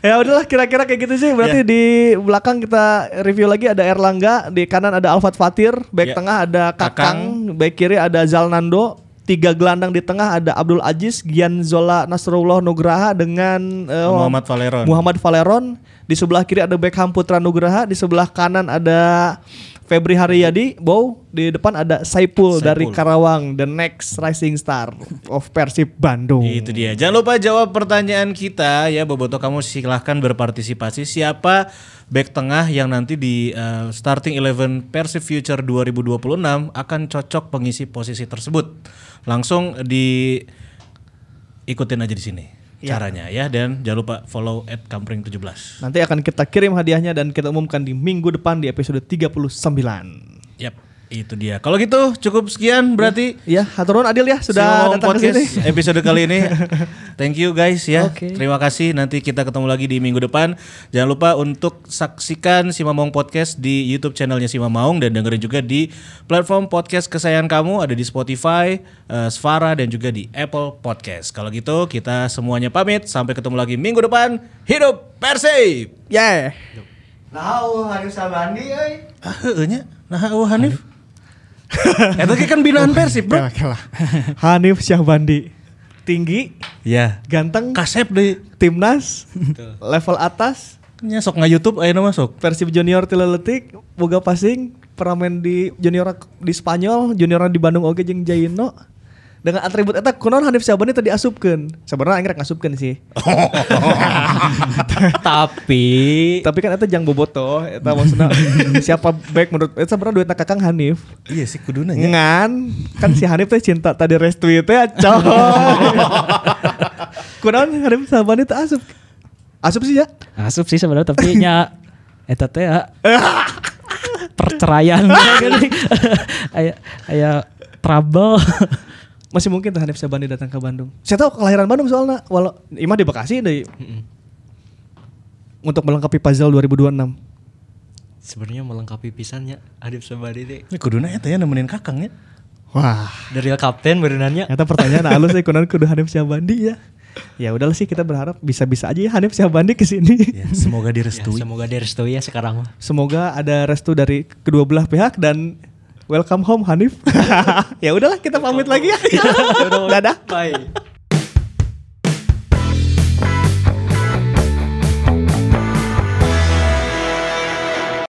ya udahlah kira-kira kayak gitu sih. Berarti di belakang kita review lagi ada Erlangga, di kanan ada Alfat Fatir, back Ya. tengah ada Kakang, back kiri ada Zalnando, tiga gelandang di tengah ada Abdul Aziz, Gian Zola Nasrullah Nugraha dengan eh, Muhammad Valeron. Muhammad Valeron. Di sebelah kiri ada Beckham Putra Nugraha, di sebelah kanan ada Febri Haryadi, Bow, di depan ada Saipul, Saipul. dari Karawang, the next rising star of Persib Bandung. Itu dia. Jangan lupa jawab pertanyaan kita ya Boboto kamu silahkan berpartisipasi siapa back tengah yang nanti di uh, starting 11 Persib Future 2026 akan cocok pengisi posisi tersebut. Langsung di ikutin aja di sini caranya ya dan jangan lupa follow at kampring17. Nanti akan kita kirim hadiahnya dan kita umumkan di minggu depan di episode 39. Yap, itu dia. Kalau gitu cukup sekian berarti Ya, haturun Adil ya sudah datang ke podcast sini. episode kali ini. <laughs> Thank you guys ya. Oke. Terima kasih. Nanti kita ketemu lagi di minggu depan. Jangan lupa untuk saksikan Si Mamong Podcast di YouTube channelnya Si Mamong dan dengerin juga di platform podcast kesayangan kamu ada di Spotify, eh, Svara dan juga di Apple Podcast. Kalau gitu kita semuanya pamit. Sampai ketemu lagi minggu depan. Hidup Persib. Yeah. Nah, harus sabandi euy. Ah. Nah, oh Hanif. <laughs> Eta kan binaan Persib, Bro. Hanif Syahbandi. Tinggi, Ya. ganteng, Kasep deh. timnas, level atas, Nya sok nge YouTube ayeuna mah sok. Persib junior tileletik, boga passing, pernah main di junior di Spanyol, junior di Bandung oge jeung Jaino. Dengan atribut eta kunaon Hanif Syahbandi tadi asupkeun. Sebenarnya aing rek ngasupkeun sih. <laughs> tapi Tapi kan eta jang boboto, eta maksudna <laughs> siapa baik menurut eta sebenarnya duitna Kakang Hanif. Iya sih kuduna Ngan, kan si Hanif teh cinta tadi restui teh coy. <laughs> Kunaon Hanif Syahbandi teh asup. Asup sih ya. Asup sih sebenarnya tapi nya eta teh ya, perceraian aya aya trouble. Masih mungkin tuh Hanif Syahbandi datang ke Bandung. Saya tahu kelahiran Bandung soalnya walau imah di Bekasi deh. Untuk melengkapi puzzle 2026. sebenarnya melengkapi pisannya Adib Sabadi teh Ini kuduna eta ya nemenin kakang ya. Wah, dari kapten berenannya ternyata pertanyaan halus sih kunaon kudu Hanif Syahbandi ya. Ya udahlah sih kita berharap bisa-bisa aja ya Hanif Syahbandi ke sini. Ya, semoga ya, direstui. semoga direstui ya sekarang Semoga ada restu dari kedua belah pihak dan welcome home Hanif. <laughs> ya udahlah kita pamit lagi ya. <laughs> Dadah. bye